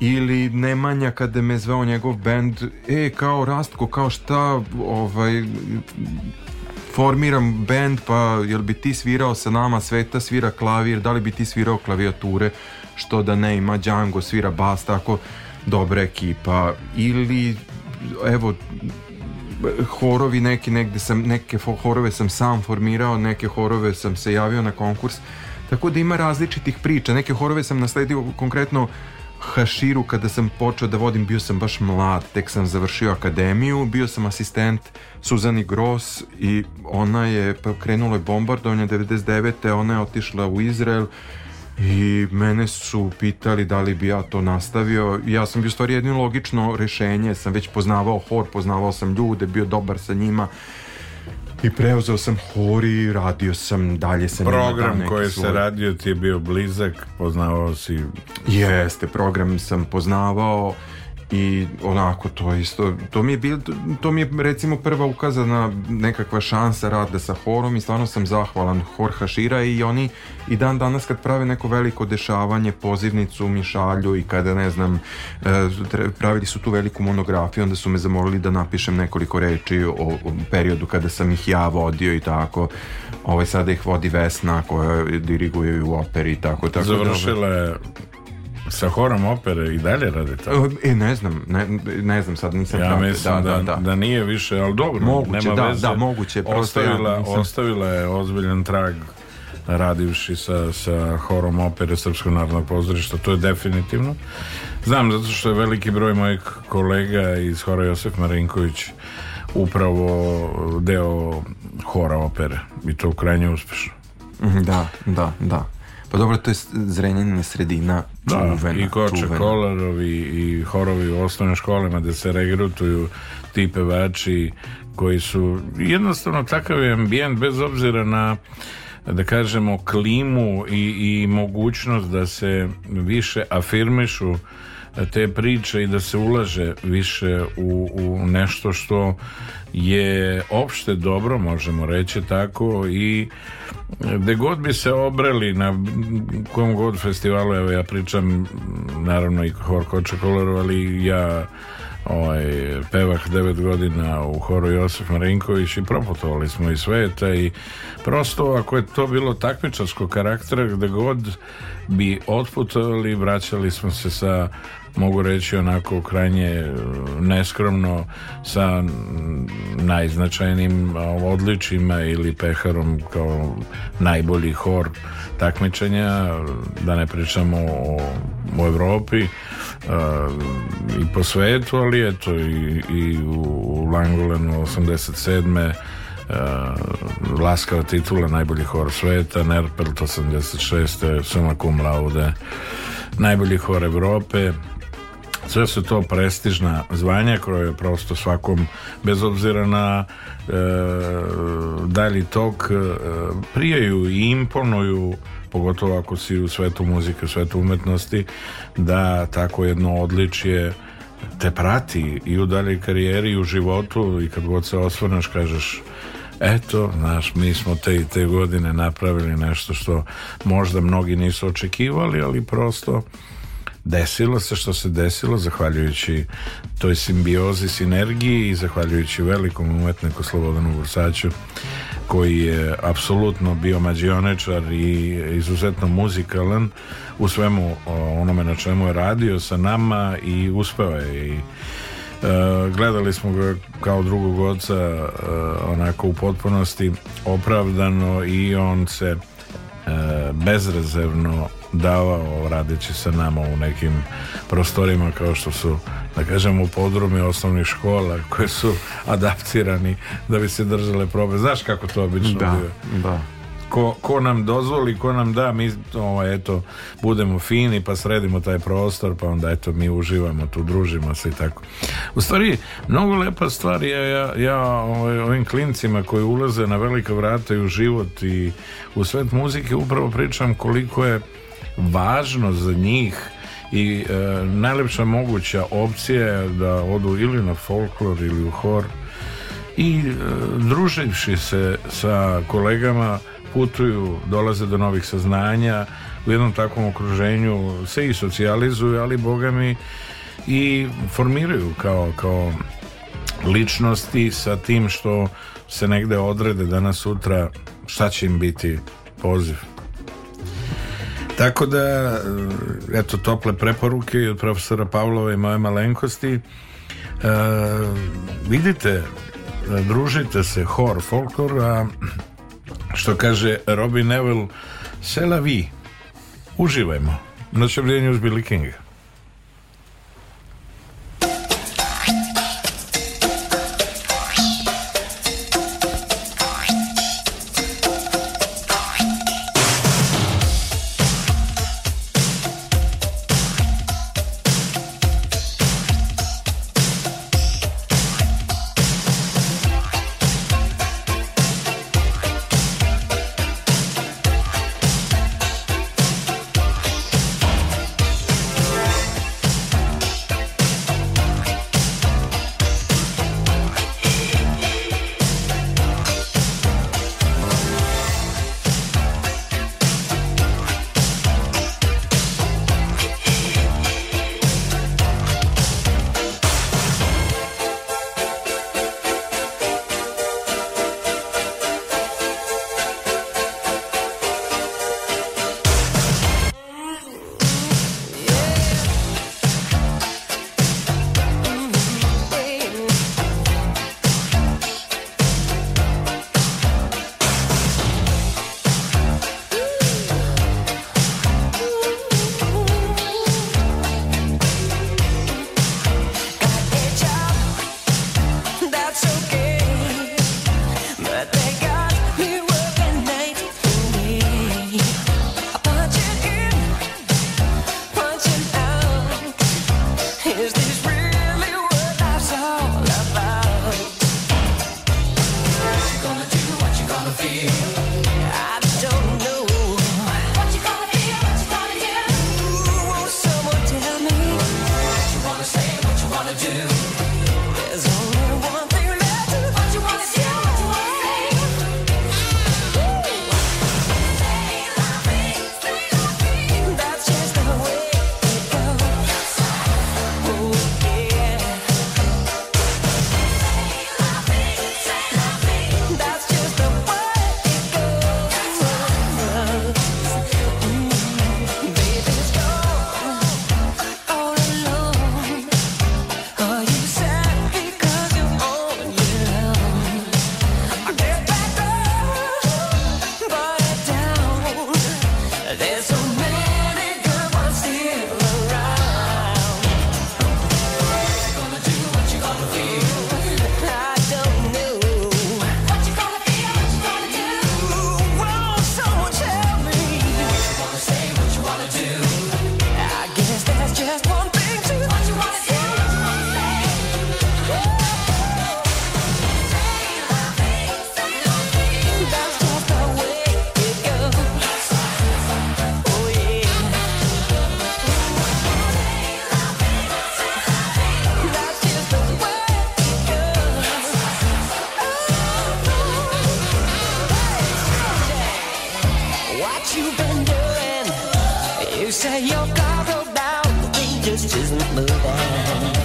Speaker 4: ili Nemanja kada me zvao njegov band, ej, kao Rastko, kao šta, ovaj, formiram band, pa jel bi ti svirao sa nama, Sveta svira klavir, da li bi ti svirao klavijature, što da ne ima, Django svira bas, tako, dobra ekipa, ili evo, horovi neki, negde sam, neke horove sam sam formirao, neke horove sam se javio na konkurs, tako da ima različitih priča. Neke horove sam nasledio konkretno Haširu kada sam počeo da vodim, bio sam baš mlad, tek sam završio akademiju, bio sam asistent Suzani Gross i ona je, pa, krenula je bombardovanje 99. ona je otišla u Izrael, i mene su pitali da li bi ja to nastavio ja sam bio u stvari jedino logično rešenje sam već poznavao hor, poznavao sam ljude bio dobar sa njima i preuzeo sam hor i radio sam dalje sa
Speaker 3: da, Program njima, koji svoj... se radio ti je bio blizak, poznavao si...
Speaker 4: Jeste, program sam poznavao i onako to isto to mi je, bil, to mi je recimo prva ukazana nekakva šansa rada sa horom i stvarno sam zahvalan hor Hašira i oni i dan danas kad prave neko veliko dešavanje pozivnicu mi šalju i kada ne znam eh, pravili su tu veliku monografiju onda su me zamolili da napišem nekoliko reči o, o periodu kada sam ih ja vodio i tako ovaj sada ih vodi Vesna koja diriguje u operi i tako tako
Speaker 3: da, završila ovaj. je da, Sa horom opere i dalje rade to?
Speaker 4: E, e, ne znam, ne, ne znam sad,
Speaker 3: nisam... Ja pravi. mislim da, da da, da, da, nije više, ali dobro,
Speaker 4: moguće, nema
Speaker 3: da, veze.
Speaker 4: Da, moguće, ostavila, ja
Speaker 3: nisam... ostavila je ozbiljan trag radivši sa, sa horom opere Srpskog narodnog pozorišta, to je definitivno. Znam, zato što je veliki broj mojih kolega iz hora Josef Marinković upravo uh, deo hora opere i to krajnje uspešno.
Speaker 4: Mhm, da, da, da. Pa dobro, to je Zrenjanina sredina Da, čuvena,
Speaker 3: i Koče čuvena. Kolarov i, i horovi u osnovnim školama gde da se regrutuju ti pevači koji su jednostavno takav je ambijent bez obzira na da kažemo klimu i, i mogućnost da se više afirmišu te priče i da se ulaže više u, u nešto što je opšte dobro, možemo reći tako i gde god bi se obreli na kom god festivalu, evo ja pričam naravno i Hor Koče Koloru, ali ja ovaj, pevah devet godina u horu Josif Marinković i proputovali smo i sveta i prosto ako je to bilo takmičarskog karaktera gde god bi otputovali vraćali smo se sa mogu reći onako krajnje e, neskromno sa najznačajnim e, odličima ili peharom kao najbolji hor takmičenja da ne pričamo o, o Evropi a, e, i po svetu ali eto i, i u, u Langolenu 87. Uh, Laskava titula najbolji hor sveta, Nerpelt 86. Suma Cum Laude najbolji hor Evrope Sve su to prestižna zvanja koje je prosto svakom, bez obzira na e, dalji tok, e, prijaju i imponuju pogotovo ako si u svetu muzike, u svetu umetnosti, da tako jedno odličje te prati i u daljoj karijeri i u životu i kad god se osvrneš kažeš eto, znaš, mi smo te i te godine napravili nešto što možda mnogi nisu očekivali, ali prosto desilo se što se desilo zahvaljujući toj simbiozi, sinergiji i zahvaljujući velikom umetniku Slobodanu Bursaću koji je apsolutno bio mađioničar i izuzetno muzikalan u svemu onome na čemu je radio sa nama i uspeo je i e, gledali smo ga kao drugog oca e, onako u potpunosti opravdano i on se e, bezrezervno davao radeći sa nama u nekim prostorima kao što su da kažem u podrumi osnovnih škola koje su adaptirani da bi se držale probe. Znaš kako to obično
Speaker 4: da, bio? Da.
Speaker 3: Ko, ko, nam dozvoli, ko nam da, mi ovaj, eto, budemo fini pa sredimo taj prostor, pa onda eto mi uživamo tu, družimo se i tako. U stvari, mnogo lepa stvar je ja, ja ovaj, ovim klincima koji ulaze na velika vrata i u život i u svet muzike upravo pričam koliko je važno za njih i e, najlepša moguća opcija je da odu ili na folklor ili u hor i e, druživši se sa kolegama putuju, dolaze do novih saznanja u jednom takvom okruženju se i socijalizuju, ali bogami i formiraju kao, kao ličnosti sa tim što se negde odrede danas sutra šta će im biti poziv Tako da, eto, tople preporuke od profesora Pavlova i moje malenkosti. E, vidite, družite se, hor, folklor, a što kaže Robin Neville, sela vi, uživajmo. Noće vrijeme uz Billy Kinga. what you've been doing. You say you've got about, but just isn't moving.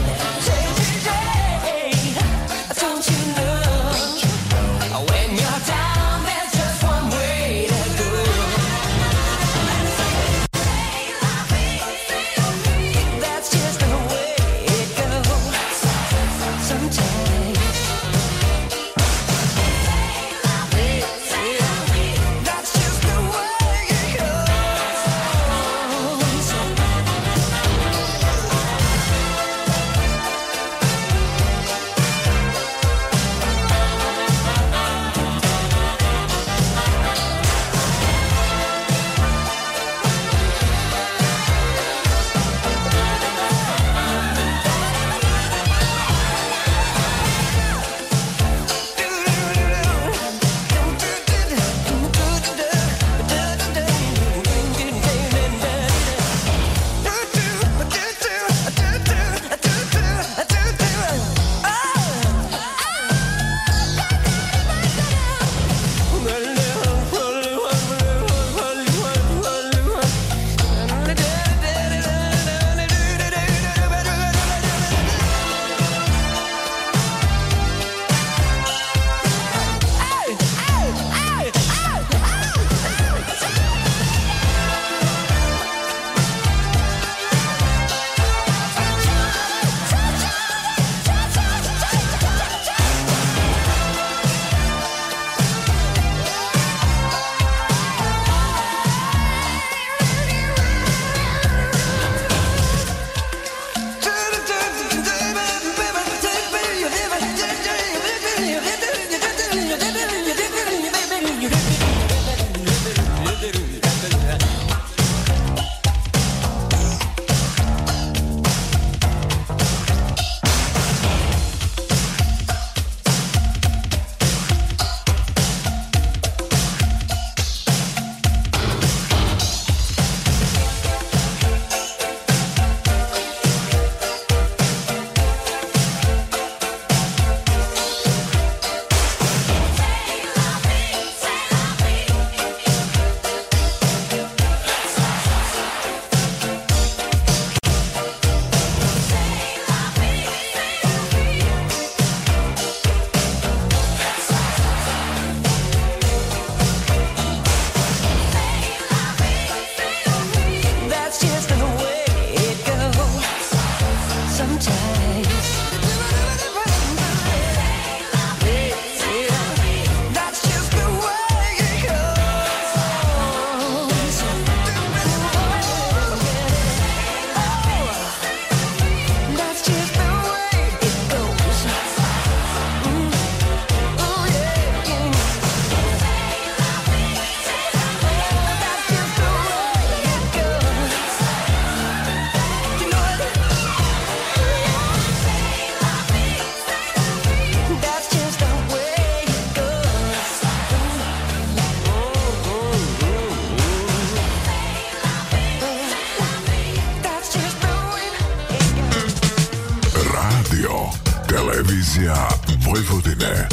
Speaker 3: Radio, Televizija Vojvodine.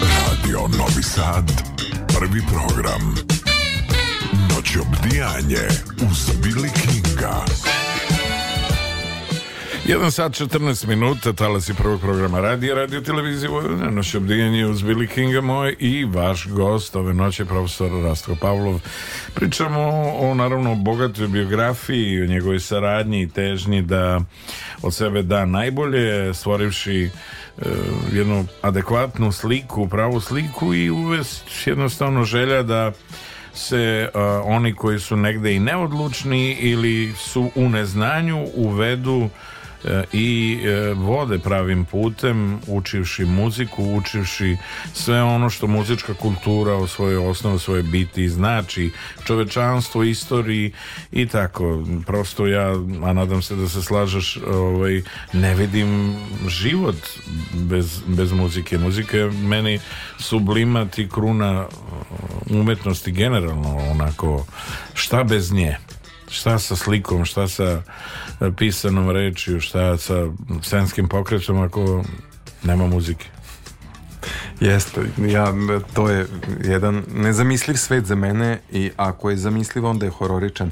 Speaker 3: Radio Novi Sad, prvi program. Noć obdijanje uz Billy Kinga. 1 sat 14 minuta, talasi prvog programa radi, radio televizije Vojvodina, noć obdijanje uz Billy Kinga moj i vaš gost ove noće, profesor Rastko Pavlov. Pričamo o, o naravno, bogatoj biografiji, o njegovoj saradnji i težnji da od sebe da najbolje, stvorivši e, jednu adekvatnu sliku, pravu sliku i uvest jednostavno želja da se uh, oni koji su negde i neodlučni ili su u neznanju uvedu i e, vode pravim putem učivši muziku, učivši sve ono što muzička kultura u svojoj osnovi, svoje biti znači čovečanstvo, istoriji i tako, prosto ja a nadam se da se slažeš ovaj, ne vidim život bez, bez muzike muzika je meni sublimat i kruna e, umetnosti generalno onako šta bez nje šta sa slikom, šta sa eh, pisanom rečju, šta sa scenskim pokretom ako nema muzike.
Speaker 5: Jeste, ja, to je jedan nezamisliv svet za mene i ako je zamisliv onda je hororičan.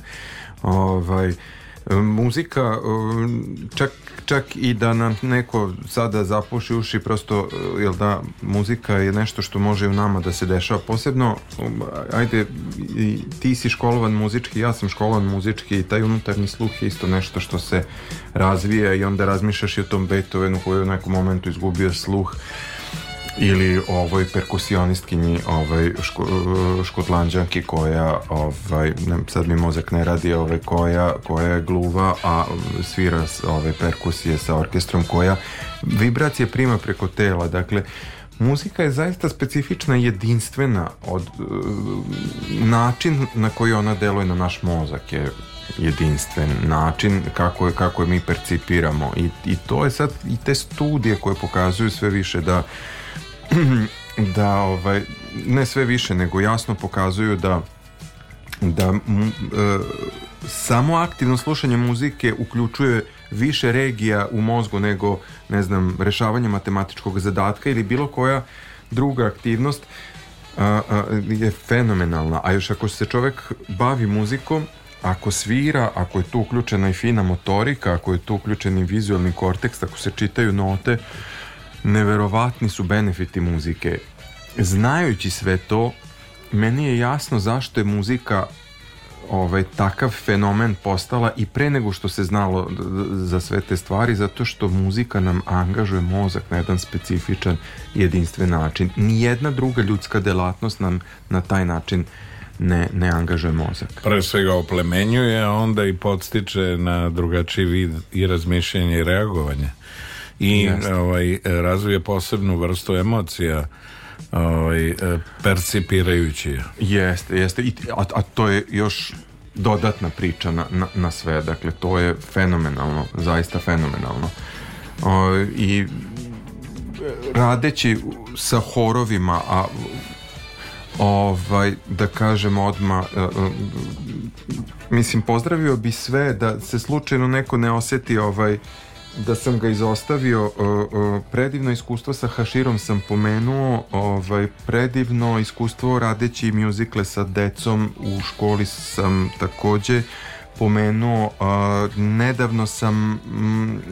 Speaker 5: Ovaj, eh, muzika eh, čak čak i da nam neko sada zapuši uši prosto e, jel da muzika je nešto što može u nama da se dešava posebno um, ajde ti si školovan muzički ja sam školovan muzički i taj unutarnji sluh je isto nešto što se razvija i onda razmišljaš i o tom Beethovenu koji je u nekom momentu izgubio sluh ili ovoj perkusionistkinji ovaj ško, e, škotlanđanki koja ovaj ne, sad mi mozak ne radi ovaj koja koja je gluva a svira ove perkusije sa orkestrom koja vibracije prima preko tela dakle Muzika je zaista specifična jedinstvena od e, način na koji ona deluje na naš mozak je jedinstven način kako je, kako je mi percipiramo I, i to je sad i te studije koje pokazuju sve više da da ovaj, ne sve više nego jasno pokazuju da da e, samo aktivno slušanje muzike uključuje više regija u mozgu nego ne znam rešavanje matematičkog zadatka ili bilo koja druga aktivnost a, a, je fenomenalna a još ako se čovek bavi muzikom ako svira, ako je tu uključena i fina motorika, ako je tu uključen i vizualni korteks, ako se čitaju note, neverovatni su benefiti muzike. Znajući sve to, meni je jasno zašto je muzika ovaj, takav fenomen postala i pre nego što se znalo za sve te stvari, zato što muzika nam angažuje mozak na jedan specifičan jedinstven način. Nijedna druga ljudska delatnost nam na taj način ne, ne angažuje mozak.
Speaker 3: Pre svega oplemenjuje, a onda i podstiče na drugačiji vid i razmišljanje i reagovanje i Jasne. ovaj, razvije posebnu vrstu emocija ovaj, e, percipirajući
Speaker 5: je. Jeste, jeste. I, a, a to je još dodatna priča na, na, na sve. Dakle, to je fenomenalno, zaista fenomenalno. O, I radeći sa horovima, a ovaj, da kažem odma e, e, mislim, pozdravio bi sve da se slučajno neko ne osjeti ovaj da sam ga izostavio e, e, predivno iskustvo sa Haširom sam pomenuo ovaj, predivno iskustvo radeći mjuzikle sa decom u školi sam takođe pomenuo nedavno sam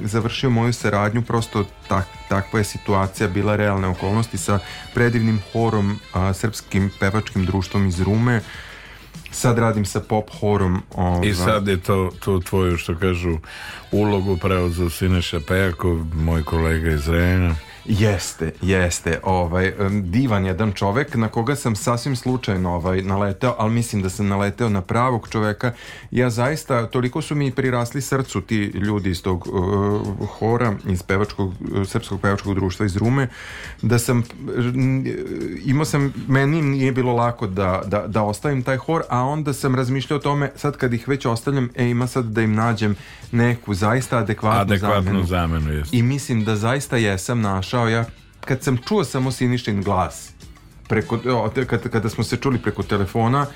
Speaker 5: završio moju saradnju prosto tak, takva je situacija bila realne okolnosti sa predivnim horom srpskim pevačkim društvom iz Rume sad radim sa pop horom.
Speaker 3: Ovaj. I sad je to, to tvoju, što kažu, ulogu preuzeo Sineša Pejakov, moj kolega iz Rena.
Speaker 5: Jeste, jeste. Ovaj, divan jedan čovek na koga sam sasvim slučajno ovaj, naleteo, ali mislim da sam naleteo na pravog čoveka. Ja zaista, toliko su mi prirasli srcu ti ljudi iz tog uh, hora, iz pevačkog, e, srpskog pevačkog društva iz Rume, da sam, e, imao sam, meni nije bilo lako da, da, da ostavim taj hor, a onda sam razmišljao o tome, sad kad ih već ostavljam, e, ima sad da im nađem neku zaista
Speaker 3: adekvatnu, adekvatnu zamenu. zamenu
Speaker 5: I mislim da zaista jesam naš slušao ja, kad sam čuo samo Sinišin glas, preko, kada, kada smo se čuli preko telefona,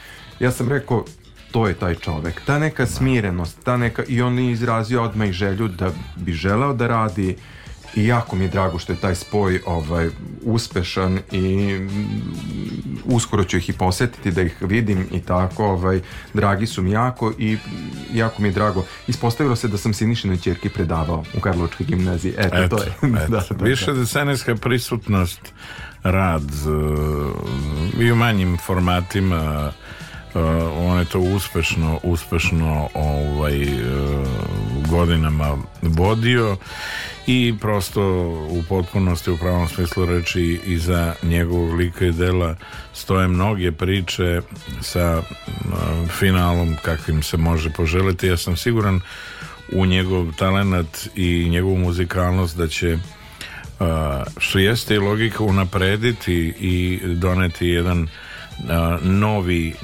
Speaker 5: ja sam rekao, to je taj čovek. Ta neka smirenost, ta neka, i on je izrazio odmah i želju da bi želeo da radi i jako mi je drago što je taj spoj ovaj, uspešan i mm, uskoro ću ih i posetiti da ih vidim i tako ovaj, dragi su mi jako i jako mi je drago ispostavilo se da sam Sinišinoj čerki predavao u Karlovačkoj gimnaziji eto, eto to je da, da,
Speaker 3: da, više da. prisutnost rad e, i u manjim formatima e, on je to uspešno uspešno ovaj e, godinama vodio i prosto u potpunosti u pravom smislu reči i za njegovog lika i dela stoje mnoge priče sa finalom kakvim se može poželiti ja sam siguran u njegov talenat i njegovu muzikalnost da će što jeste i logika unaprediti i doneti jedan novi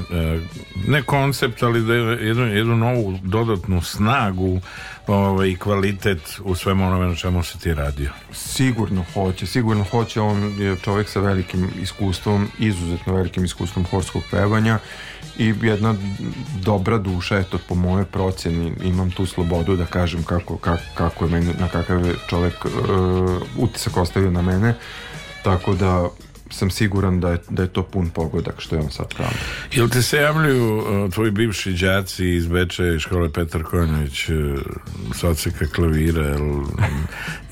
Speaker 3: ne koncept ali da jednu, jednu novu dodatnu snagu ovaj, kvalitet u svemu onome na čemu se ti radio.
Speaker 5: Sigurno hoće, sigurno hoće. On je čovjek sa velikim iskustvom, izuzetno velikim iskustvom horskog pevanja i jedna dobra duša, eto, po moje proceni, imam tu slobodu da kažem kako, kak, kako je meni, na kakav je čovjek e, utisak ostavio na mene. Tako da sam siguran da je, da je to pun pogodak što je on sad pravno.
Speaker 3: Jel te se javljaju uh, tvoji bivši đaci iz Beče škole Petar Konjević uh, s odseka klavira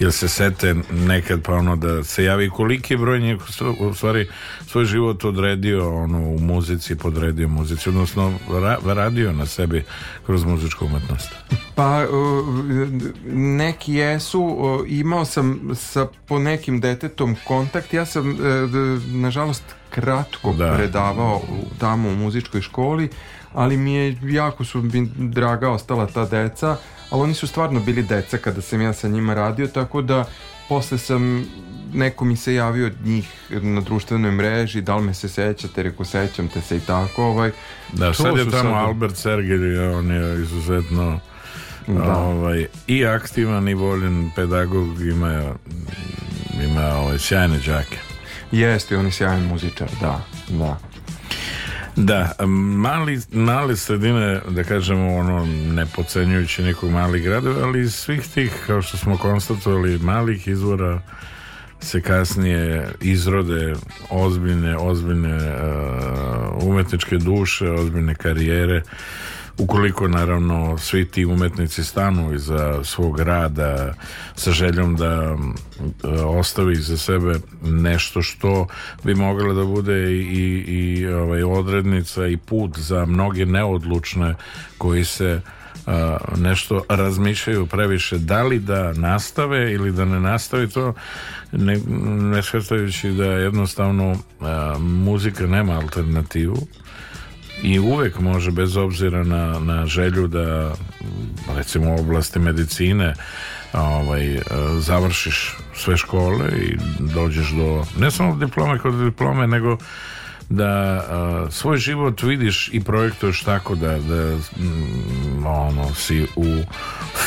Speaker 3: jel, se sete nekad pa ono da se javi koliki je broj njih u stvari svoj život odredio ono, u muzici, podredio muzici, odnosno ra radio na sebi kroz muzičku umetnost.
Speaker 5: Pa neki jesu, imao sam sa po nekim detetom kontakt, ja sam e, nažalost kratko da. predavao tamo u muzičkoj školi, ali mi je jako su mi draga ostala ta deca, ali oni su stvarno bili deca kada sam ja sa njima radio, tako da posle sam neko mi se javio od njih na društvenoj mreži, da li me se sećate, reko sećam te se i tako. Ovaj.
Speaker 3: Da, sad je tamo sad... Albert Sergej, on je izuzetno da. ovaj, i aktivan i voljen pedagog, ima, ima ovaj, sjajne džake.
Speaker 5: Jeste, on je sjajan muzičar, da,
Speaker 3: da. Da, mali, male sredine, da kažemo ono, ne pocenjujući nekog malih gradova, ali iz svih tih, kao što smo konstatovali, malih izvora se kasnije izrode ozbiljne, ozbiljne uh, umetničke duše, ozbiljne karijere ukoliko naravno svi ti umetnici stanu iza svog rada sa željom da e, ostavi za sebe nešto što bi moglo da bude i, i ovaj, odrednica i put za mnoge neodlučne koji se nešto razmišljaju previše da li da nastave ili da ne nastave to ne, ne shvatajući da jednostavno muzika nema alternativu i uvek može bez obzira na, na želju da recimo u oblasti medicine ovaj, završiš sve škole i dođeš do ne samo diplome kod diplome nego da uh, svoj život vidiš i projektuješ tako da, da mm, ono, si u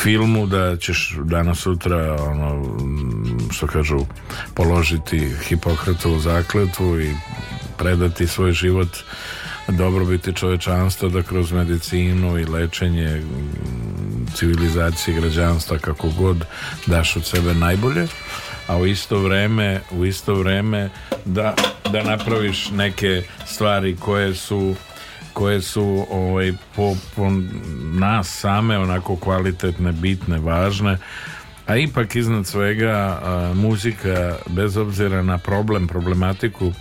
Speaker 3: filmu da ćeš danas sutra ono, mm, što kažu položiti Hipokratovu zakletvu i predati svoj život dobrobiti čovečanstva da kroz medicinu i lečenje mm, civilizacije građanstva kako god daš od sebe najbolje a u isto vreme u isto vreme da, da napraviš neke stvari koje su koje su ovaj, po, po nas same onako kvalitetne, bitne, važne a ipak iznad svega a, muzika bez obzira na problem, problematiku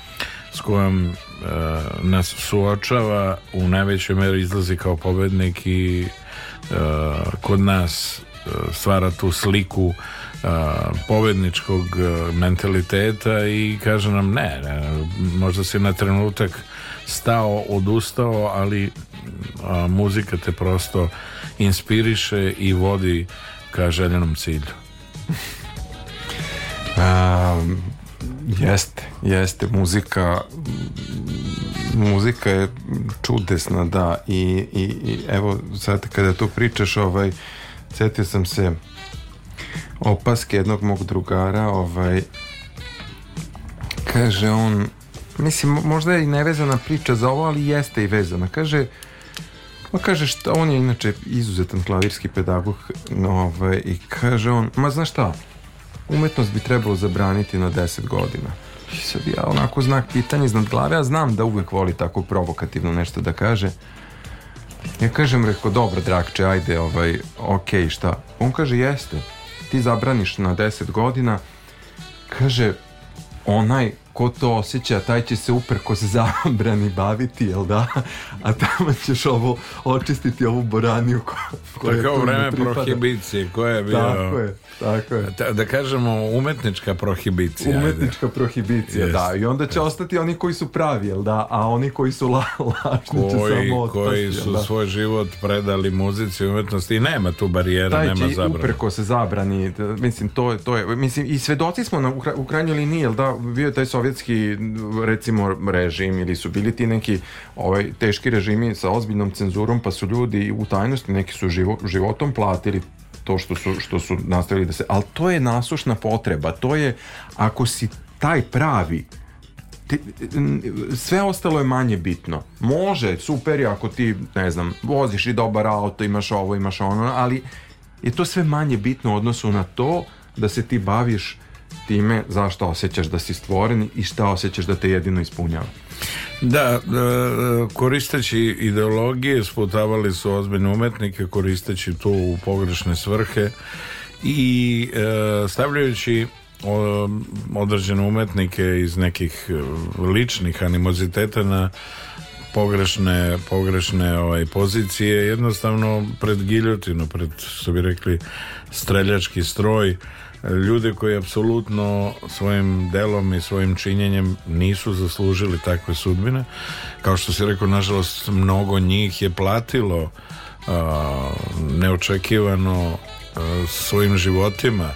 Speaker 3: s kojom a, e, nas suočava u najvećoj meri izlazi kao pobednik i a, e, kod nas e, stvara tu sliku povedničkog mentaliteta i kaže nam ne, ne možda si na trenutak stao, odustao, ali a, muzika te prosto inspiriše i vodi ka željenom cilju.
Speaker 5: A, jeste, jeste muzika muzika je čudesna da i, i, i evo sad kada to pričaš ovaj setio sam se opaske jednog mog drugara ovaj kaže on mislim možda je i nevezana priča za ovo ali jeste i vezana kaže Ma kaže šta, on je inače izuzetan klavirski pedagog ovaj, i kaže on, ma znaš šta, umetnost bi trebalo zabraniti na 10 godina. I sad ja onako znak pitanja iznad glave, ja znam da uvek voli tako provokativno nešto da kaže. Ja kažem, reko, dobro, Drakče, ajde, ovaj, okej, okay, šta? On kaže, jeste ti zabraniš na 10 godina, kaže, onaj ko to osjeća, taj će se uprko se zabrani baviti, jel da? A tamo ćeš ovo, očistiti ovu boraniju koja ko je
Speaker 3: tu vreme prohibicije, koja je bila... Tako je, tako je. Da, da kažemo umetnička prohibicija.
Speaker 5: Umetnička ajde. prohibicija, yes. da. I onda će yes. ostati oni koji su pravi, jel da? A oni
Speaker 3: koji su
Speaker 5: la, lažni koji, će samo
Speaker 3: otpasti, Koji su da? svoj život predali muzici i umetnosti i nema tu barijera, taj nema zabrana. Taj će
Speaker 5: uprko se zabrani, mislim, to, je, to je, mislim, i svedoci smo na, u krajnjoj liniji, jel da, bio je taj sovjetski recimo režim ili su bili ti neki ovaj, teški režimi sa ozbiljnom cenzurom pa su ljudi u tajnosti neki su živo, životom platili to što su, što su nastavili da se al to je nasušna potreba to je ako si taj pravi sve ostalo je manje bitno. Može, super je ako ti, ne znam, voziš i dobar auto, imaš ovo, imaš ono, ali je to sve manje bitno u odnosu na to da se ti baviš time zašto osjećaš da si stvoren i šta osjećaš da te jedino ispunjava.
Speaker 3: Da, e, koristeći ideologije sputavali su ozbiljne umetnike koristeći to u pogrešne svrhe i e, stavljajući e, određene umetnike iz nekih ličnih animoziteta na pogrešne, pogrešne ovaj, pozicije, jednostavno pred giljotinu, pred, što bi rekli, streljački stroj ljude koji apsolutno svojim delom i svojim činjenjem nisu zaslužili takve sudbine. Kao što se rekao, nažalost, mnogo njih je platilo a, neočekivano a, svojim životima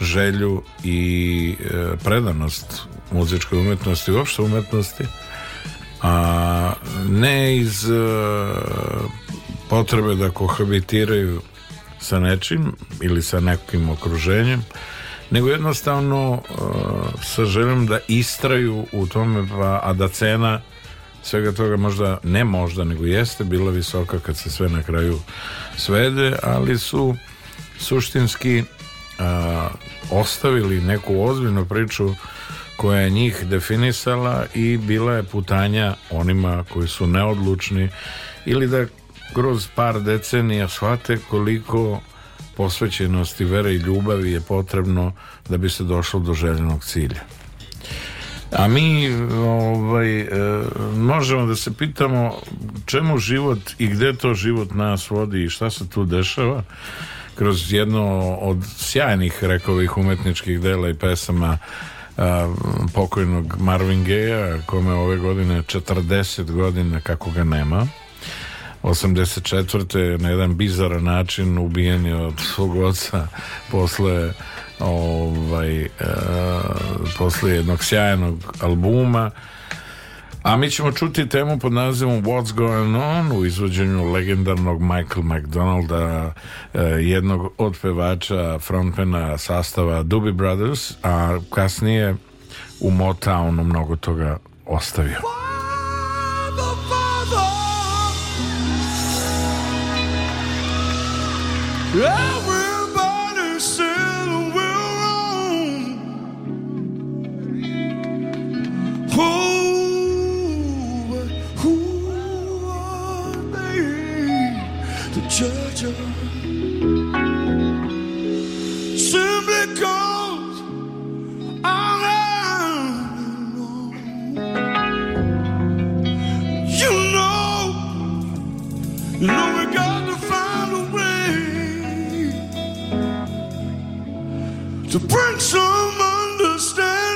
Speaker 3: želju i a, e, predanost muzičkoj umetnosti i uopšte umetnosti a ne iz e, potrebe da kohabitiraju sa nečim ili sa nekim okruženjem nego jednostavno uh, sa željom da istraju u tome pa, a da cena svega toga možda, ne možda nego jeste bila visoka kad se sve na kraju svede, ali su suštinski uh, ostavili neku ozbiljnu priču koja je njih definisala i bila je putanja onima koji su neodlučni ili da kroz par decenija shvate koliko posvećenosti, vere i ljubavi je potrebno da bi se došlo do željenog cilja. A mi ovaj, e, možemo da se pitamo čemu život i gde to život nas vodi i šta se tu dešava kroz jedno od sjajnih rekovih umetničkih dela i pesama a, e, pokojnog Marvin Geja kome ove godine 40 godina kako ga nema 84. na jedan bizaran način ubijen je od svog oca posle ovaj, e, posle jednog sjajnog albuma a mi ćemo čuti temu pod nazivom What's Going On u izvođenju legendarnog Michael McDonalda, e, jednog od pevača frontmana sastava Doobie Brothers, a kasnije u Motownu mnogo toga ostavio. Everybody said we're wrong. who are they to judge us? i I'm You know, know we got to find. to bring some understanding.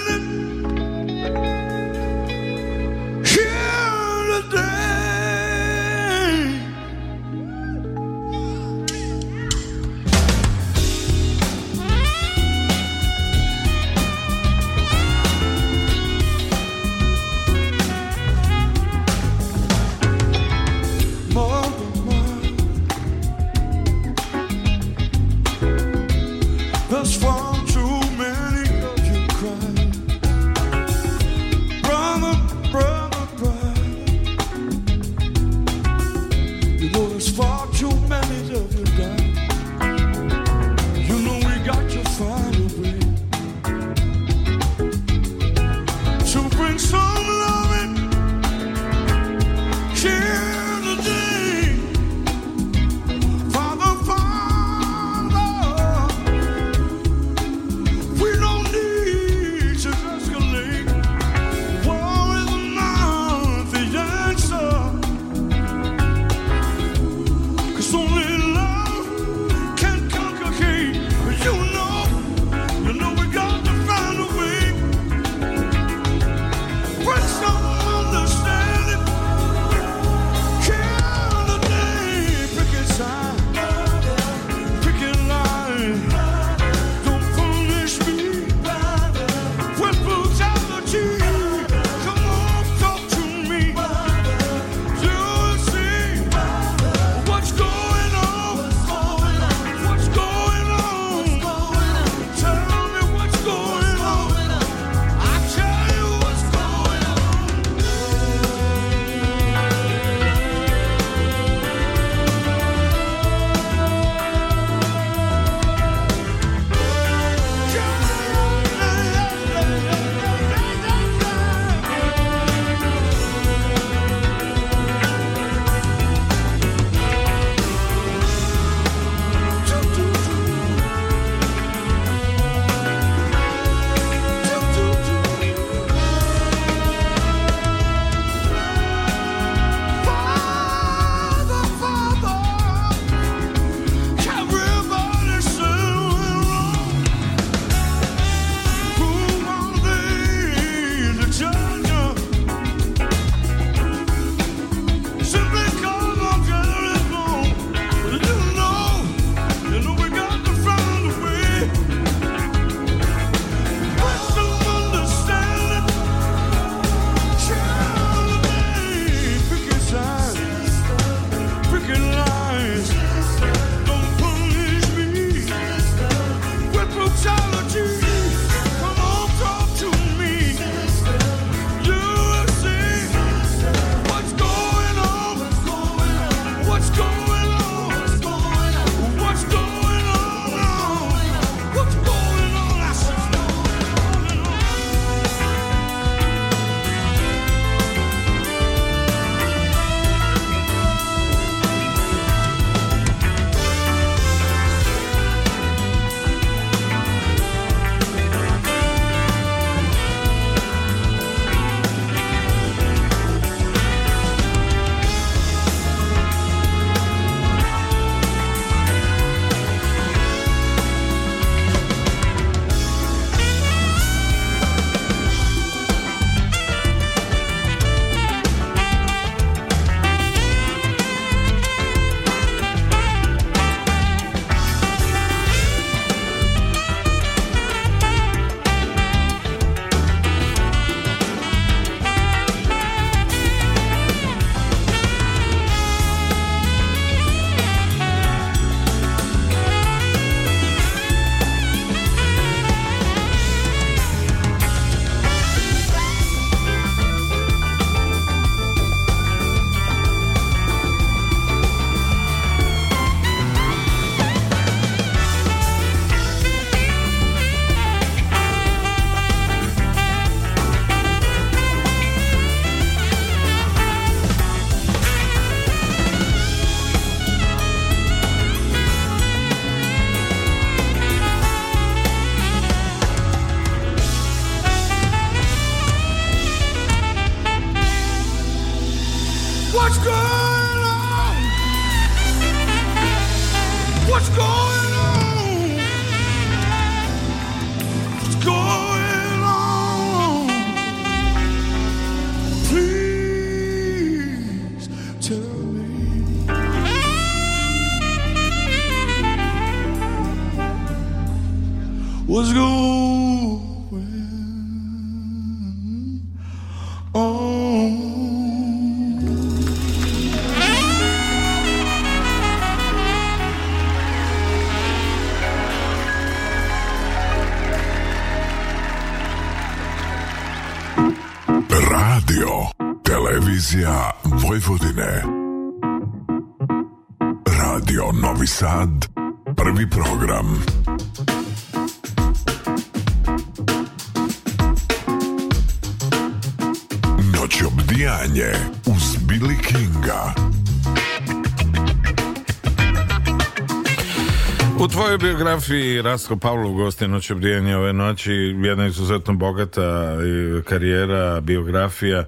Speaker 3: biografiji Rasko Pavlov gosti noć obrijanje ove noći jedna izuzetno bogata e, karijera, biografija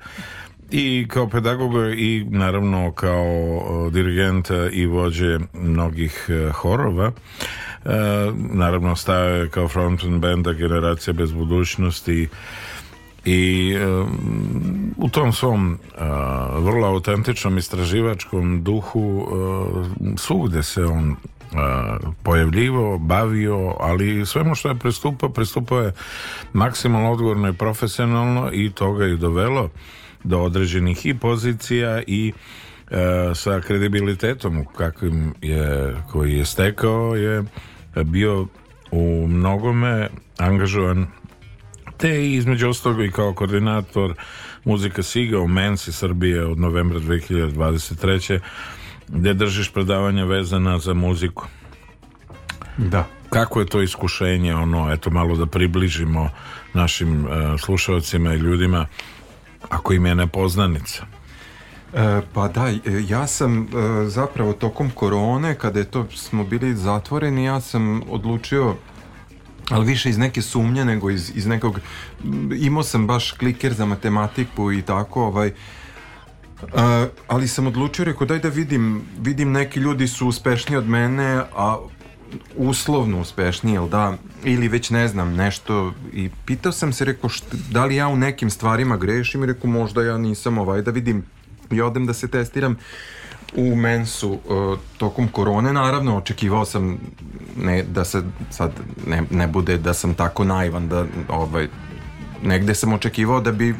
Speaker 3: i kao pedagog i naravno kao dirigent i vođe mnogih e, horova e, naravno stao je kao frontman benda Generacija bez budućnosti i um, u tom svom uh, vrlo autentičnom istraživačkom duhu uh, svugde se on pojavljivo, bavio, ali svemu što je pristupao, pristupao je maksimalno odgovorno i profesionalno i toga je dovelo do određenih i pozicija i e, sa kredibilitetom kakvim je, koji je stekao je bio u mnogome angažovan te i između ostalog i kao koordinator muzika Siga u Mensi Srbije od novembra 2023 gdje držiš predavanja vezana za muziku.
Speaker 5: Da.
Speaker 3: Kako je to iskušenje, ono, eto, malo da približimo našim uh, slušalcima i ljudima ako im je nepoznanica?
Speaker 6: E, pa da, e, ja sam e, zapravo tokom korone, kada je to smo bili zatvoreni, ja sam odlučio ali više iz neke sumnje nego iz, iz nekog imao sam baš kliker za matematiku i tako ovaj A, ali sam odlučio, rekao daj da vidim, vidim neki ljudi su uspešniji od mene, a uslovno uspešniji, jel da, ili već ne znam nešto i pitao sam se, rekao, šta, da li ja u nekim stvarima grešim i rekao, možda ja nisam ovaj, da vidim, ja odem da se testiram u mensu uh, tokom korone, naravno očekivao sam ne, da se sad ne, ne bude da sam tako naivan da ovaj, negde sam očekivao da bi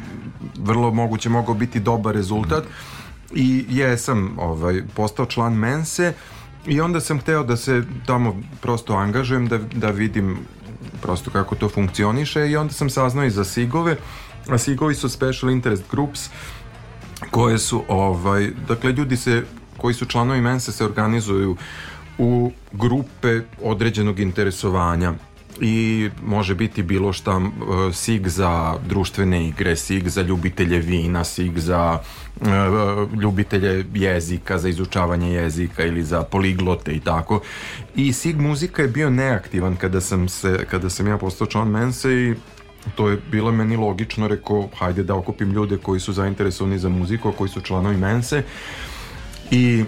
Speaker 6: vrlo moguće mogao biti dobar rezultat i jesam ovaj, postao član Mense i onda sam hteo da se tamo prosto angažujem da, da vidim prosto kako to funkcioniše i onda sam saznao i za Sigove a Sigovi su Special Interest Groups koje su ovaj, dakle ljudi se koji su članovi Mense se organizuju u grupe određenog interesovanja i može biti bilo šta sig za društvene igre, sig za ljubitelje vina, sig za ljubitelje jezika, za izučavanje jezika ili za poliglote i tako. I sig muzika je bio neaktivan kada sam, se, kada sam ja postao član Mensa i to je bilo meni logično, rekao hajde da okupim ljude koji su zainteresovani za muziku, a koji su članovi Mense i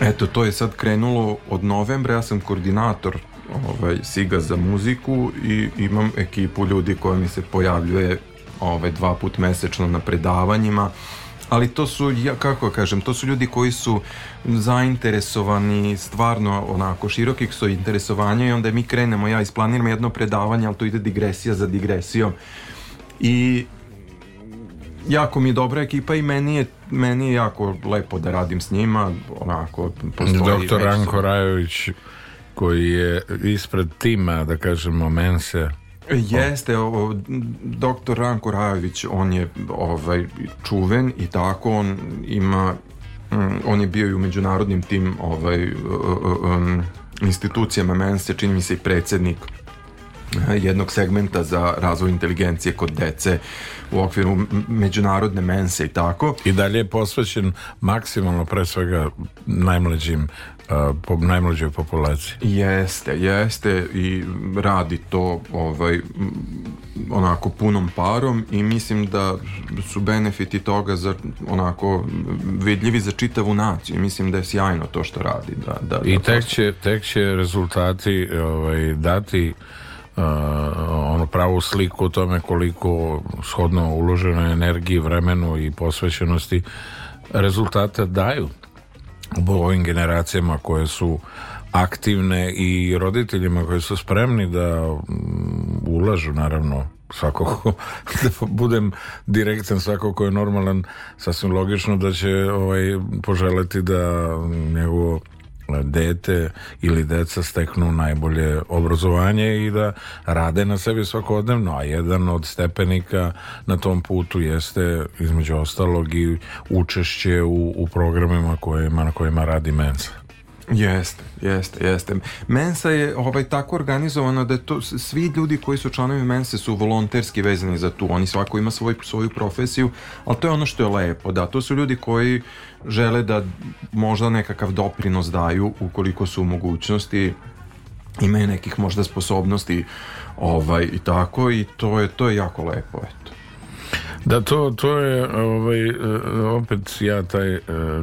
Speaker 6: Eto, to je sad krenulo od novembra, ja sam koordinator ovaj, Siga za muziku i imam ekipu ljudi koja mi se pojavljuje ovaj, dva put mesečno na predavanjima ali to su, ja, kako da kažem, to su ljudi koji su zainteresovani stvarno onako širokih su interesovanja i onda mi krenemo, ja isplaniram jedno predavanje, ali to ide digresija za digresijom i jako mi je dobra ekipa i meni je, meni je jako lepo da radim s njima, onako
Speaker 3: postoji... Doktor Ranko Rajović koji je ispred tima, da kažemo, Mense.
Speaker 6: Jeste, ovo, doktor Ranko Rajović, on je ovaj, čuven i tako on ima, mm, on je bio i u međunarodnim tim ovaj, um, institucijama Mense, čini mi se i predsednik eh, jednog segmenta za razvoj inteligencije kod dece u okviru međunarodne mense i tako.
Speaker 3: I dalje je posvećen maksimalno pre svega najmlađim po najmlađoj populaciji.
Speaker 6: Jeste, jeste i radi to ovaj onako punom parom i mislim da su benefiti toga za onako vidljivi za čitavu naciju. Mislim da je sjajno to što radi. Da, da,
Speaker 3: I da tek, će, tek će rezultati ovaj, dati Uh, ono pravu sliku o tome koliko shodno uloženo energije, vremenu i posvećenosti rezultata daju u ovim generacijama koje su aktivne i roditeljima koji su spremni da mm, ulažu naravno svakako da budem direktan svako ko je normalan sasvim logično da će ovaj poželeti da njegovo dete ili deca steknu najbolje obrazovanje i da rade na sebi svakodnevno, a jedan od stepenika na tom putu jeste između ostalog i učešće u, u programima kojima, na kojima radi mensa.
Speaker 6: Jeste, jeste, jeste. Mensa je ovaj, tako organizovano da to, svi ljudi koji su članovi Mense su volonterski vezani za tu. Oni svako ima svoj, svoju profesiju, ali to je ono što je lepo, da. To su ljudi koji žele da možda nekakav doprinos daju ukoliko su u mogućnosti imaju nekih možda sposobnosti ovaj i tako i to je to je jako lepo eto
Speaker 3: da to, to je ovaj, e, opet ja taj e,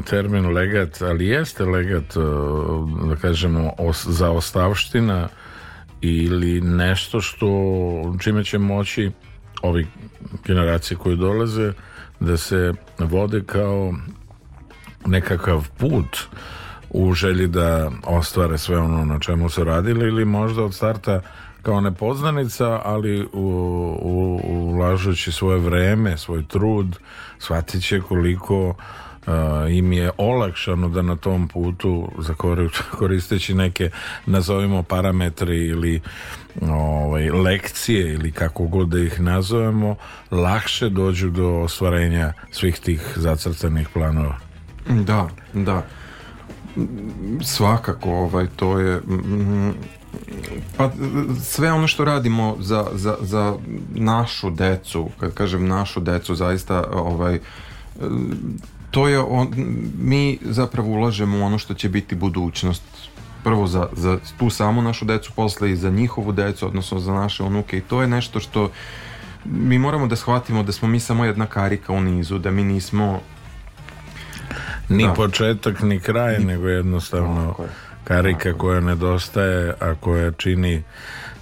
Speaker 3: termin legat, ali jeste legat e, da kažemo os, za ostavština ili nešto što čime će moći ovi generacije koje dolaze da se vode kao nekakav put u želji da ostvare sve ono na čemu su radili ili možda od starta kao nepoznanica, ali u, u, ulažući svoje vreme, svoj trud, shvatit će koliko uh, im je olakšano da na tom putu koristeći neke nazovimo parametri ili ovaj, lekcije ili kako god da ih nazovemo lakše dođu do ostvarenja svih tih zacrtanih planova
Speaker 6: Da, da. Svakako, ovaj, to je... pa sve ono što radimo za, za, za našu decu, kad kažem našu decu, zaista ovaj, to je on, mi zapravo ulažemo u ono što će biti budućnost prvo za, za tu samu našu decu posle i za njihovu decu, odnosno za naše unuke i to je nešto što mi moramo da shvatimo da smo mi samo jedna karika u nizu, da mi nismo
Speaker 3: Ni da. početak, ni kraj, ni... nego jednostavno no, je. karika no, koja nedostaje, a koja čini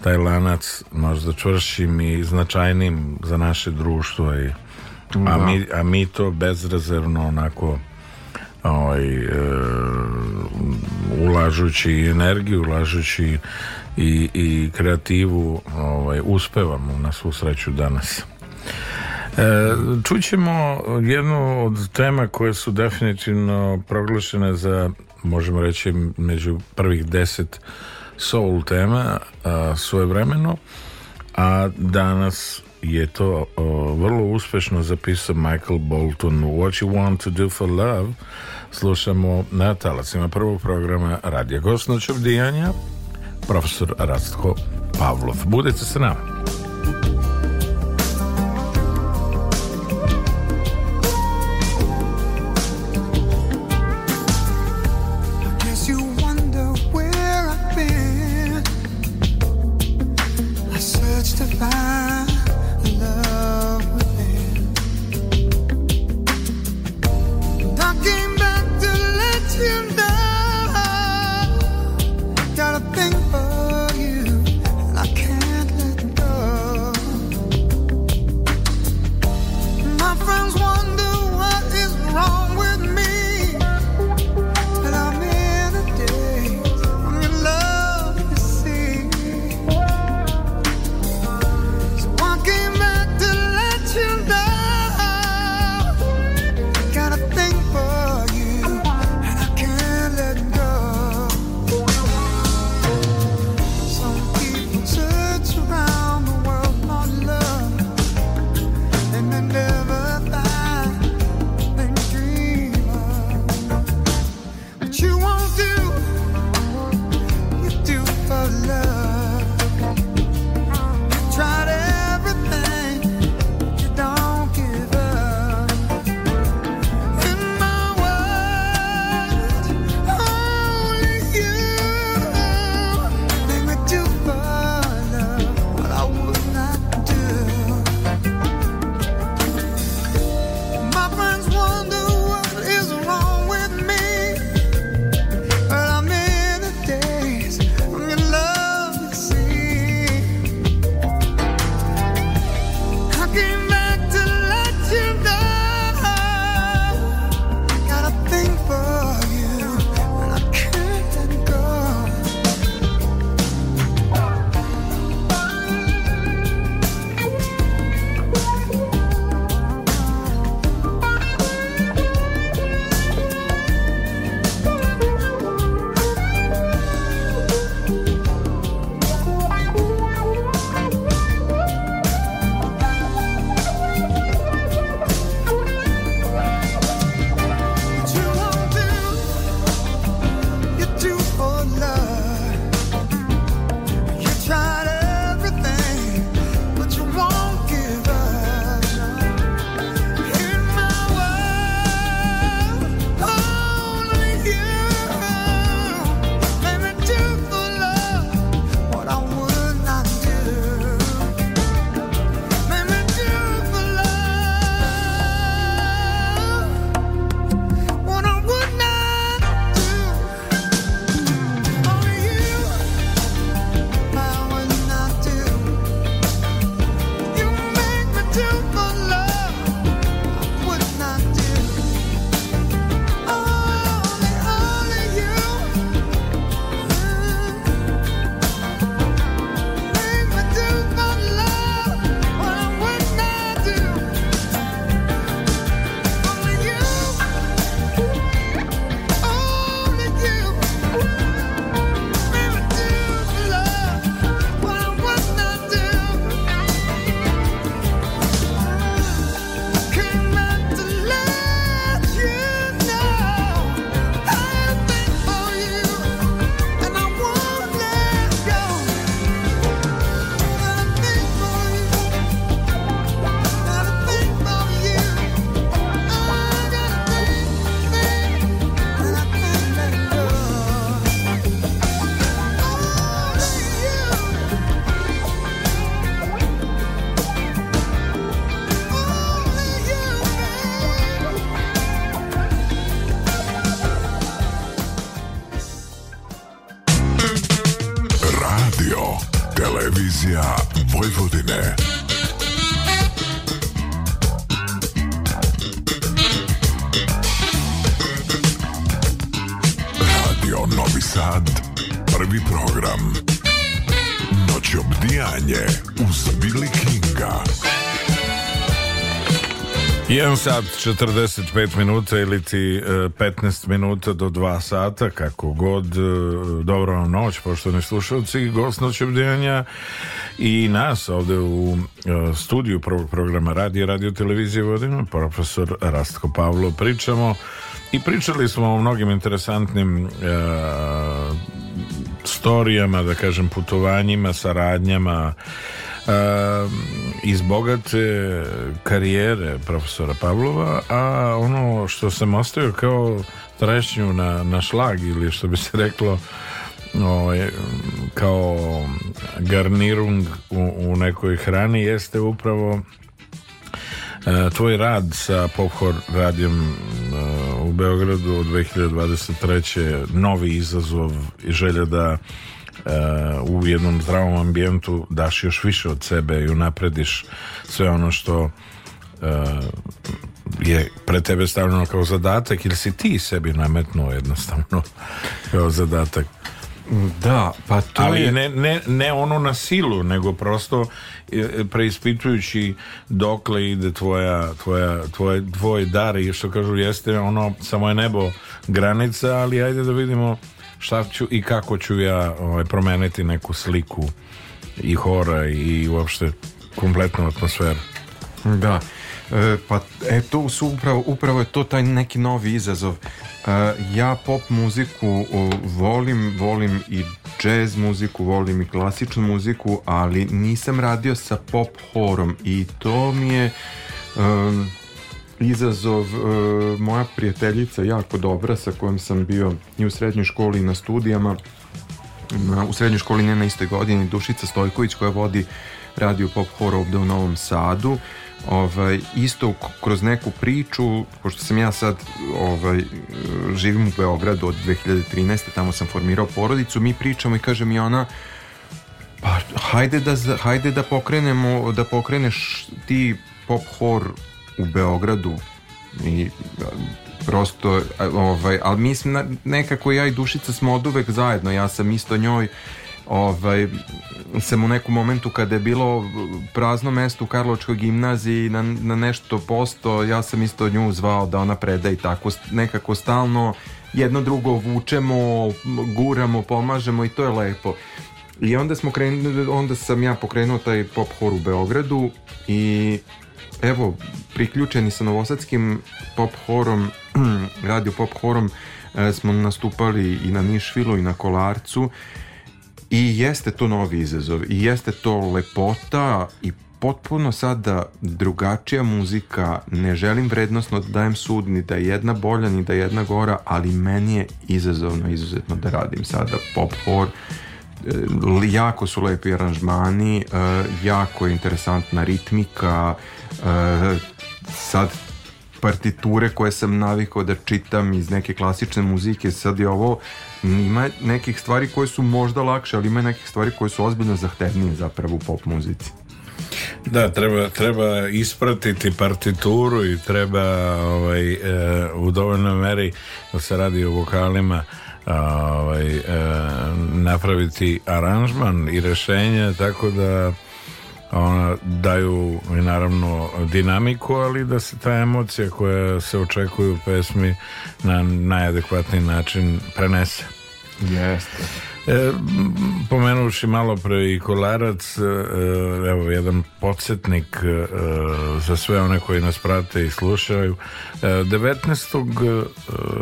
Speaker 3: taj lanac možda čvršim i značajnim za naše društvo i a, da. mi, a mi to bezrezervno onako ovaj, e, ulažući energiju, ulažući i, i kreativu ovaj, uspevamo na svu sreću danas. E, čućemo jednu od tema koje su definitivno proglašene za, možemo reći, među prvih deset soul tema a, svoje vremeno, a danas je to a, vrlo uspešno zapisao Michael Bolton What You Want To Do For Love slušamo na talacima prvog programa Radija Gosnoćog Dijanja profesor Rastko Pavlov. Budete sa nama. 1 sat 45 minuta ili ti 15 minuta do 2 sata, kako god, e, dobro vam noć, poštovani slušalci, gost noć obdjenja i nas ovde u e, studiju prvog programa radija, radio televizije vodimo, profesor Rastko Pavlo, pričamo i pričali smo o mnogim interesantnim uh, storijama, da kažem, putovanjima, saradnjama, iz bogate karijere profesora Pavlova, a ono što sam ostavio kao trešnju na, na šlag ili što bi se reklo no, ovaj, kao garnirung u, u nekoj hrani jeste upravo e, tvoj rad sa Pophor radijom e, u Beogradu od 2023. novi izazov i želja da u jednom zdravom ambijentu daš još više od sebe i unaprediš sve ono što uh, je pre tebe stavljeno kao zadatak ili si ti sebi nametnuo jednostavno kao zadatak
Speaker 6: da, pa
Speaker 3: to Ali je... ne, ne, ne ono na silu, nego prosto e, preispitujući dokle ide tvoja, tvoja, tvoj, tvoj dar i što kažu jeste ono, samo je nebo granica, ali ajde da vidimo šta ću i kako ću ja ovaj, promeniti neku sliku i hora i uopšte kompletnu atmosferu.
Speaker 6: Da, e, pa e, to su upravo, upravo je to taj neki novi izazov. E, ja pop muziku volim, volim i jazz muziku, volim i klasičnu muziku, ali nisam radio sa pop horom i to mi je... Um, izazov e, moja prijateljica jako dobra sa kojom sam bio i u srednjoj školi i na studijama u srednjoj školi ne na istoj godini Dušica Stojković koja vodi radio pop hor ovde u Novom Sadu ovaj, isto kroz neku priču pošto sam ja sad ovaj, živim u Beogradu od 2013. tamo sam formirao porodicu mi pričamo i kaže mi ona pa hajde da, hajde da pokrenemo da pokreneš ti pop hor u Beogradu i e, prosto e, ovaj, ali mislim nekako ja i Dušica smo od uvek zajedno ja sam isto njoj ovaj, sam u nekom momentu kada je bilo prazno mesto u Karločkoj gimnaziji na, na nešto posto, ja sam isto nju zvao da ona preda i tako nekako stalno jedno drugo vučemo, guramo, pomažemo i to je lepo. I onda smo krenuli, onda sam ja pokrenuo taj pop hor u Beogradu i evo, priključeni sa novosadskim pop horom, radio pop horom, e, smo nastupali i na Nišvilu i na Kolarcu i jeste to novi izazov i jeste to lepota i potpuno sada drugačija muzika, ne želim vrednostno da dajem sud ni da je jedna bolja ni da je jedna gora, ali meni je izazovno izuzetno da radim sada pop hor, e, jako su lepi aranžmani, e, jako je interesantna ritmika, Eh, sad partiture koje sam navikao da čitam iz neke klasične muzike, sad je ovo ima nekih stvari koje su možda lakše, ali ima nekih stvari koje su ozbiljno zahtevnije zapravo u pop muzici.
Speaker 3: Da, treba, treba ispratiti partituru i treba ovaj, e, u dovoljnoj meri da se radi o vokalima ovaj, e, napraviti aranžman i rešenje tako da ona daju naravno dinamiku, ali da se ta emocija koja se očekuje u pesmi na najadekvatniji način prenese.
Speaker 6: Jeste. E,
Speaker 3: pomenuši malo pre i Kolarac, e, evo jedan podsjetnik e, za sve one koji nas prate i slušaju. 19. E, e,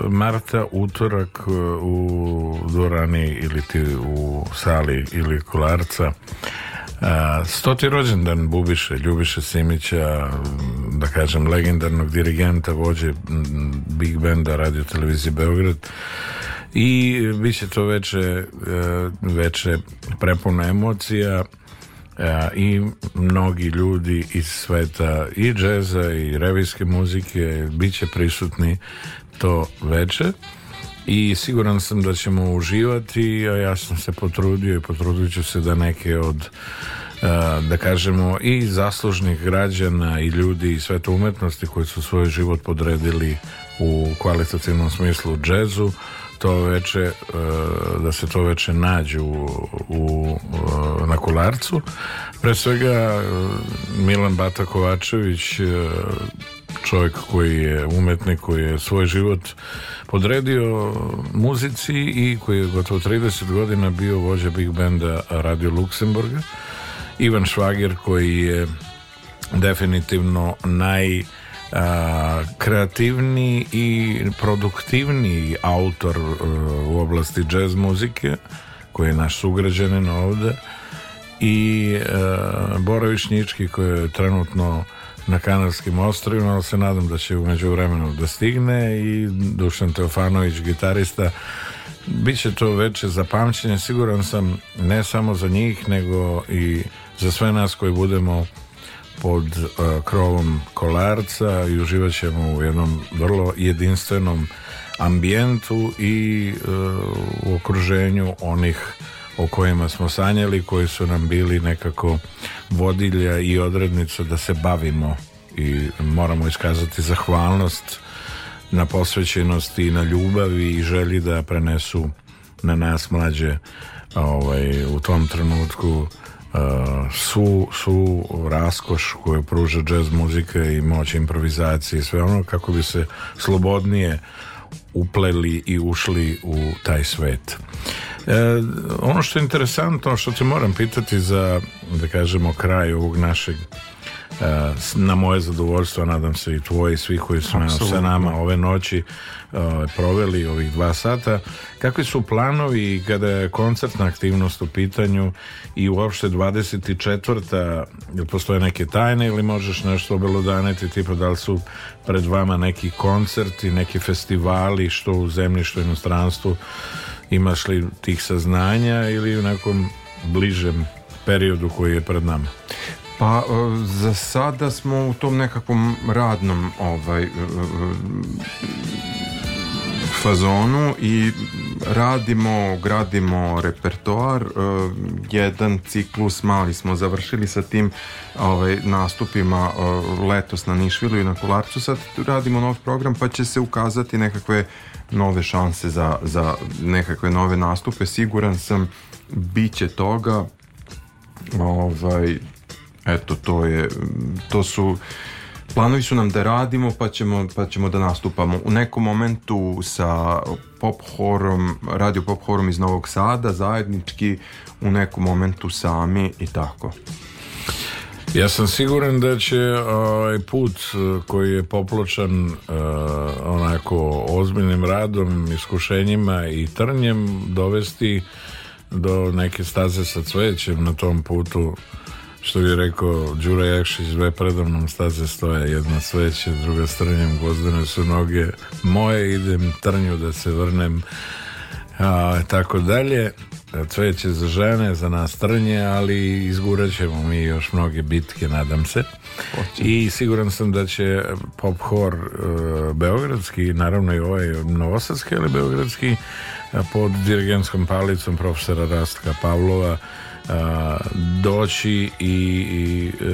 Speaker 3: marta utorak e, u dvorani ili ti u sali ili Kolarca A, stoti rođendan Bubiše, Ljubiše Simića, da kažem legendarnog dirigenta, vođe Big Benda radio televizije Beograd i bit će to veče, e, veče prepuno emocija e, i mnogi ljudi iz sveta i džeza i revijske muzike bit će prisutni to veče i siguran sam da ćemo uživati, a ja sam se potrudio i potrudit ću se da neke od e, da kažemo i zaslužnih građana i ljudi i sveta umetnosti koji su svoj život podredili u kvalitativnom smislu džezu to veče e, da se to veče nađu u, u, e, na kolarcu pre svega Milan Bata Kovačević čovjek koji je umetnik, koji je svoj život podredio muzici i koji je gotovo 30 godina bio vođa big benda Radio Luksemburga. Ivan Švagir koji je definitivno naj a, kreativni i produktivni autor a, e, u oblasti jazz muzike koji je naš sugrađanin ovde i e, Bora Višnjički koji je trenutno na Kanarskim ostrovima, ali se nadam da će umeđu vremenu da stigne i Dušan Teofanović, gitarista, Biće to veče za pamćenje, siguran sam, ne samo za njih, nego i za sve nas koji budemo pod uh, krovom kolarca i uživat ćemo u jednom vrlo jedinstvenom ambijentu i uh, u okruženju onih o kojima smo sanjali, koji su nam bili nekako vodilja i odrednica da se bavimo i moramo iskazati zahvalnost na posvećenosti i na ljubavi i želji da prenesu na nas mlađe ovaj, u tom trenutku Uh, su, su raskoš koju pruža jazz muzika i moć improvizacije i sve ono kako bi se slobodnije upleli i ušli u taj svet. E, ono što je interesantno, što te moram pitati za, da kažemo, kraj ovog našeg Eh, na moje zadovoljstvo, nadam se i tvoje i svih koji su sa nama ove noći eh, proveli ovih dva sata. Kakvi su planovi kada je koncertna aktivnost u pitanju i uopšte 24. jel postoje neke tajne ili možeš nešto obelodaneti tipa da li su pred vama neki koncerti, neki festivali što u zemlji, što u inostranstvu imaš li tih saznanja ili u nekom bližem periodu koji je pred nama?
Speaker 6: Pa e, za sada smo u tom nekakvom radnom ovaj e, fazonu i radimo, gradimo repertoar. E, jedan ciklus mali smo završili sa tim ovaj, nastupima letos na Nišvilu i na Kolarcu. Sad radimo nov program pa će se ukazati nekakve nove šanse za, za nekakve nove nastupe. Siguran sam bit će toga ovaj, Eto, to je, to su planovi su nam da radimo pa ćemo, pa ćemo da nastupamo u nekom momentu sa pop horom, radio pop horom iz Novog Sada zajednički u nekom momentu sami i tako
Speaker 3: ja sam siguran da će ovaj put eh, koji je popločan eh, onako ozbiljnim radom, iskušenjima i trnjem dovesti do neke staze sa cvećem na tom putu što bi rekao Đura Jakšić, dve predavnom staze stoje, jedna sveće, druga strnjem, gozdene su noge, moje idem trnju da se vrnem, a, tako dalje. Cveće za žene, za nas trnje, ali izgurat ćemo mi još mnoge bitke, nadam se. I siguran sam da će pop hor e, beogradski, naravno i ovaj novosadski, ali beogradski, e, pod dirigenskom palicom profesora Rastka Pavlova, doći i, i e,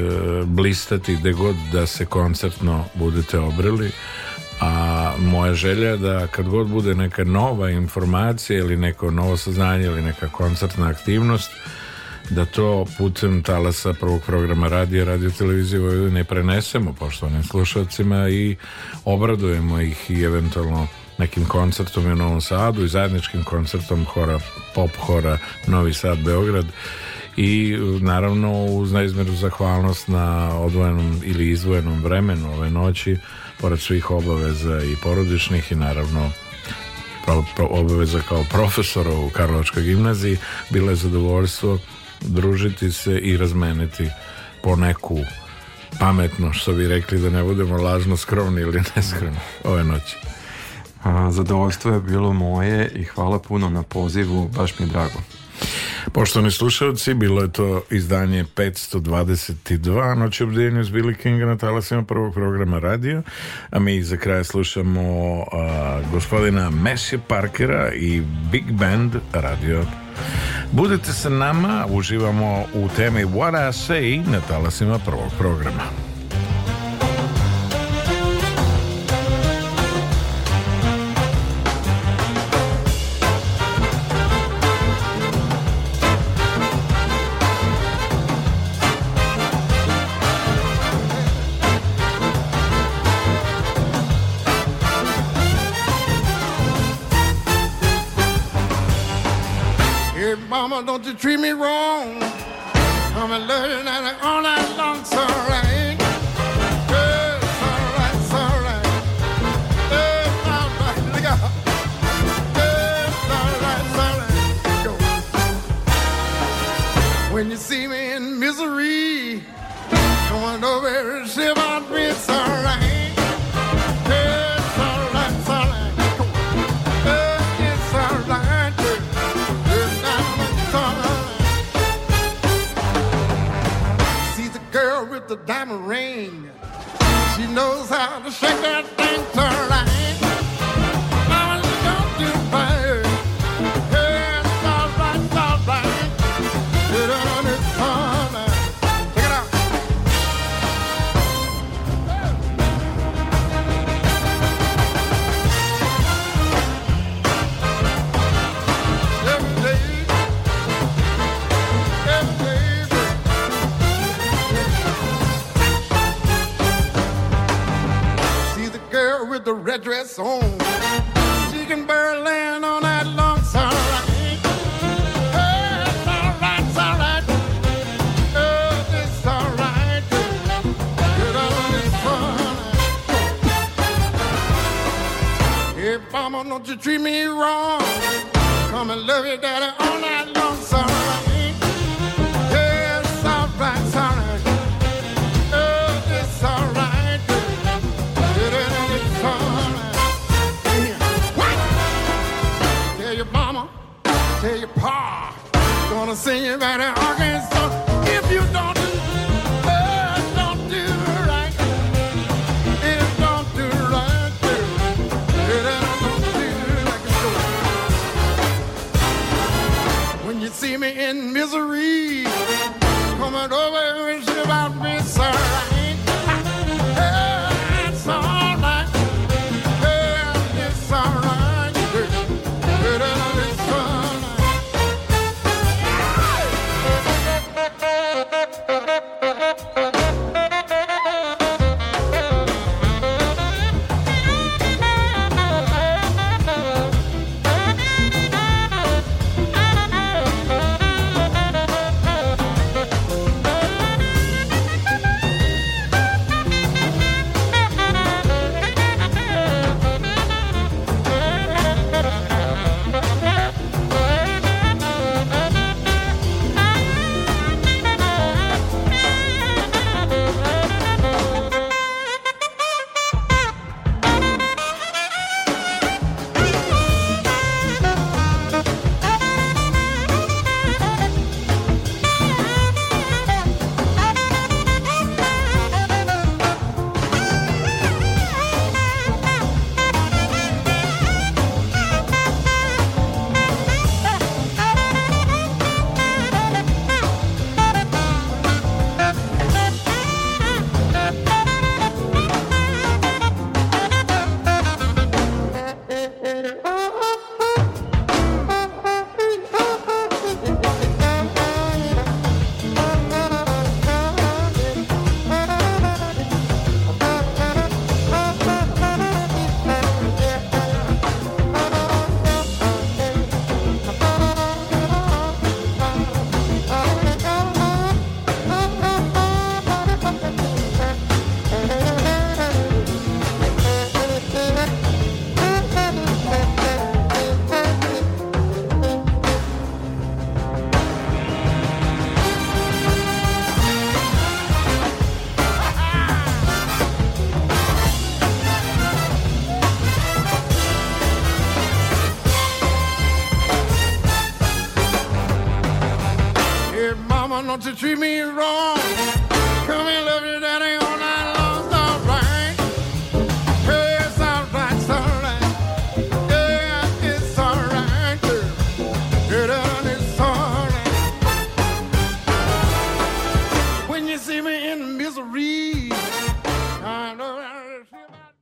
Speaker 3: blistati gde god da se koncertno budete obrili a moja želja je da kad god bude neka nova informacija ili neko novo saznanje ili neka koncertna aktivnost da to putem talasa prvog programa radija radio televizije Vojvodine prenesemo poštovanim slušalcima i obradujemo ih i eventualno nekim koncertom u Novom Sadu i zajedničkim koncertom hora, pop hora Novi Sad Beograd i naravno uz neizmjeru zahvalnost na odvojenom ili izvojenom vremenu ove noći pored svih obaveza i porodičnih i naravno obaveza kao profesora u Karlovačkoj gimnaziji bilo je zadovoljstvo družiti se i razmeniti po neku pametno što bi rekli da ne budemo lažno skromni ili neskromni ove noći
Speaker 6: A, zadovoljstvo je bilo moje i hvala puno na pozivu, baš mi je drago.
Speaker 3: Poštovani slušalci, bilo je to izdanje 522 Noć obdeljenju s Billy Kinga na talasima prvog programa radio, a mi za kraj slušamo a, gospodina Messi Parkera i Big Band radio. Budite sa nama, uživamo u temi What I Say na talasima prvog programa. to treat me wrong. I'm a learning all night. the diamond ring. She knows how to shake that thing, turn red dress on. She can land on that long, it's all right, it's all right. Oh, it's all right. sun. Hey, mama, don't you treat me wrong. Come and love your daddy all night. tell you pa, gonna sing you back to Arkansas if you don't do, uh, don't do right. If don't do right, it uh, don't do like it's going. When you see me in misery, coming over and shit about me. to treat me wrong. Come and love you.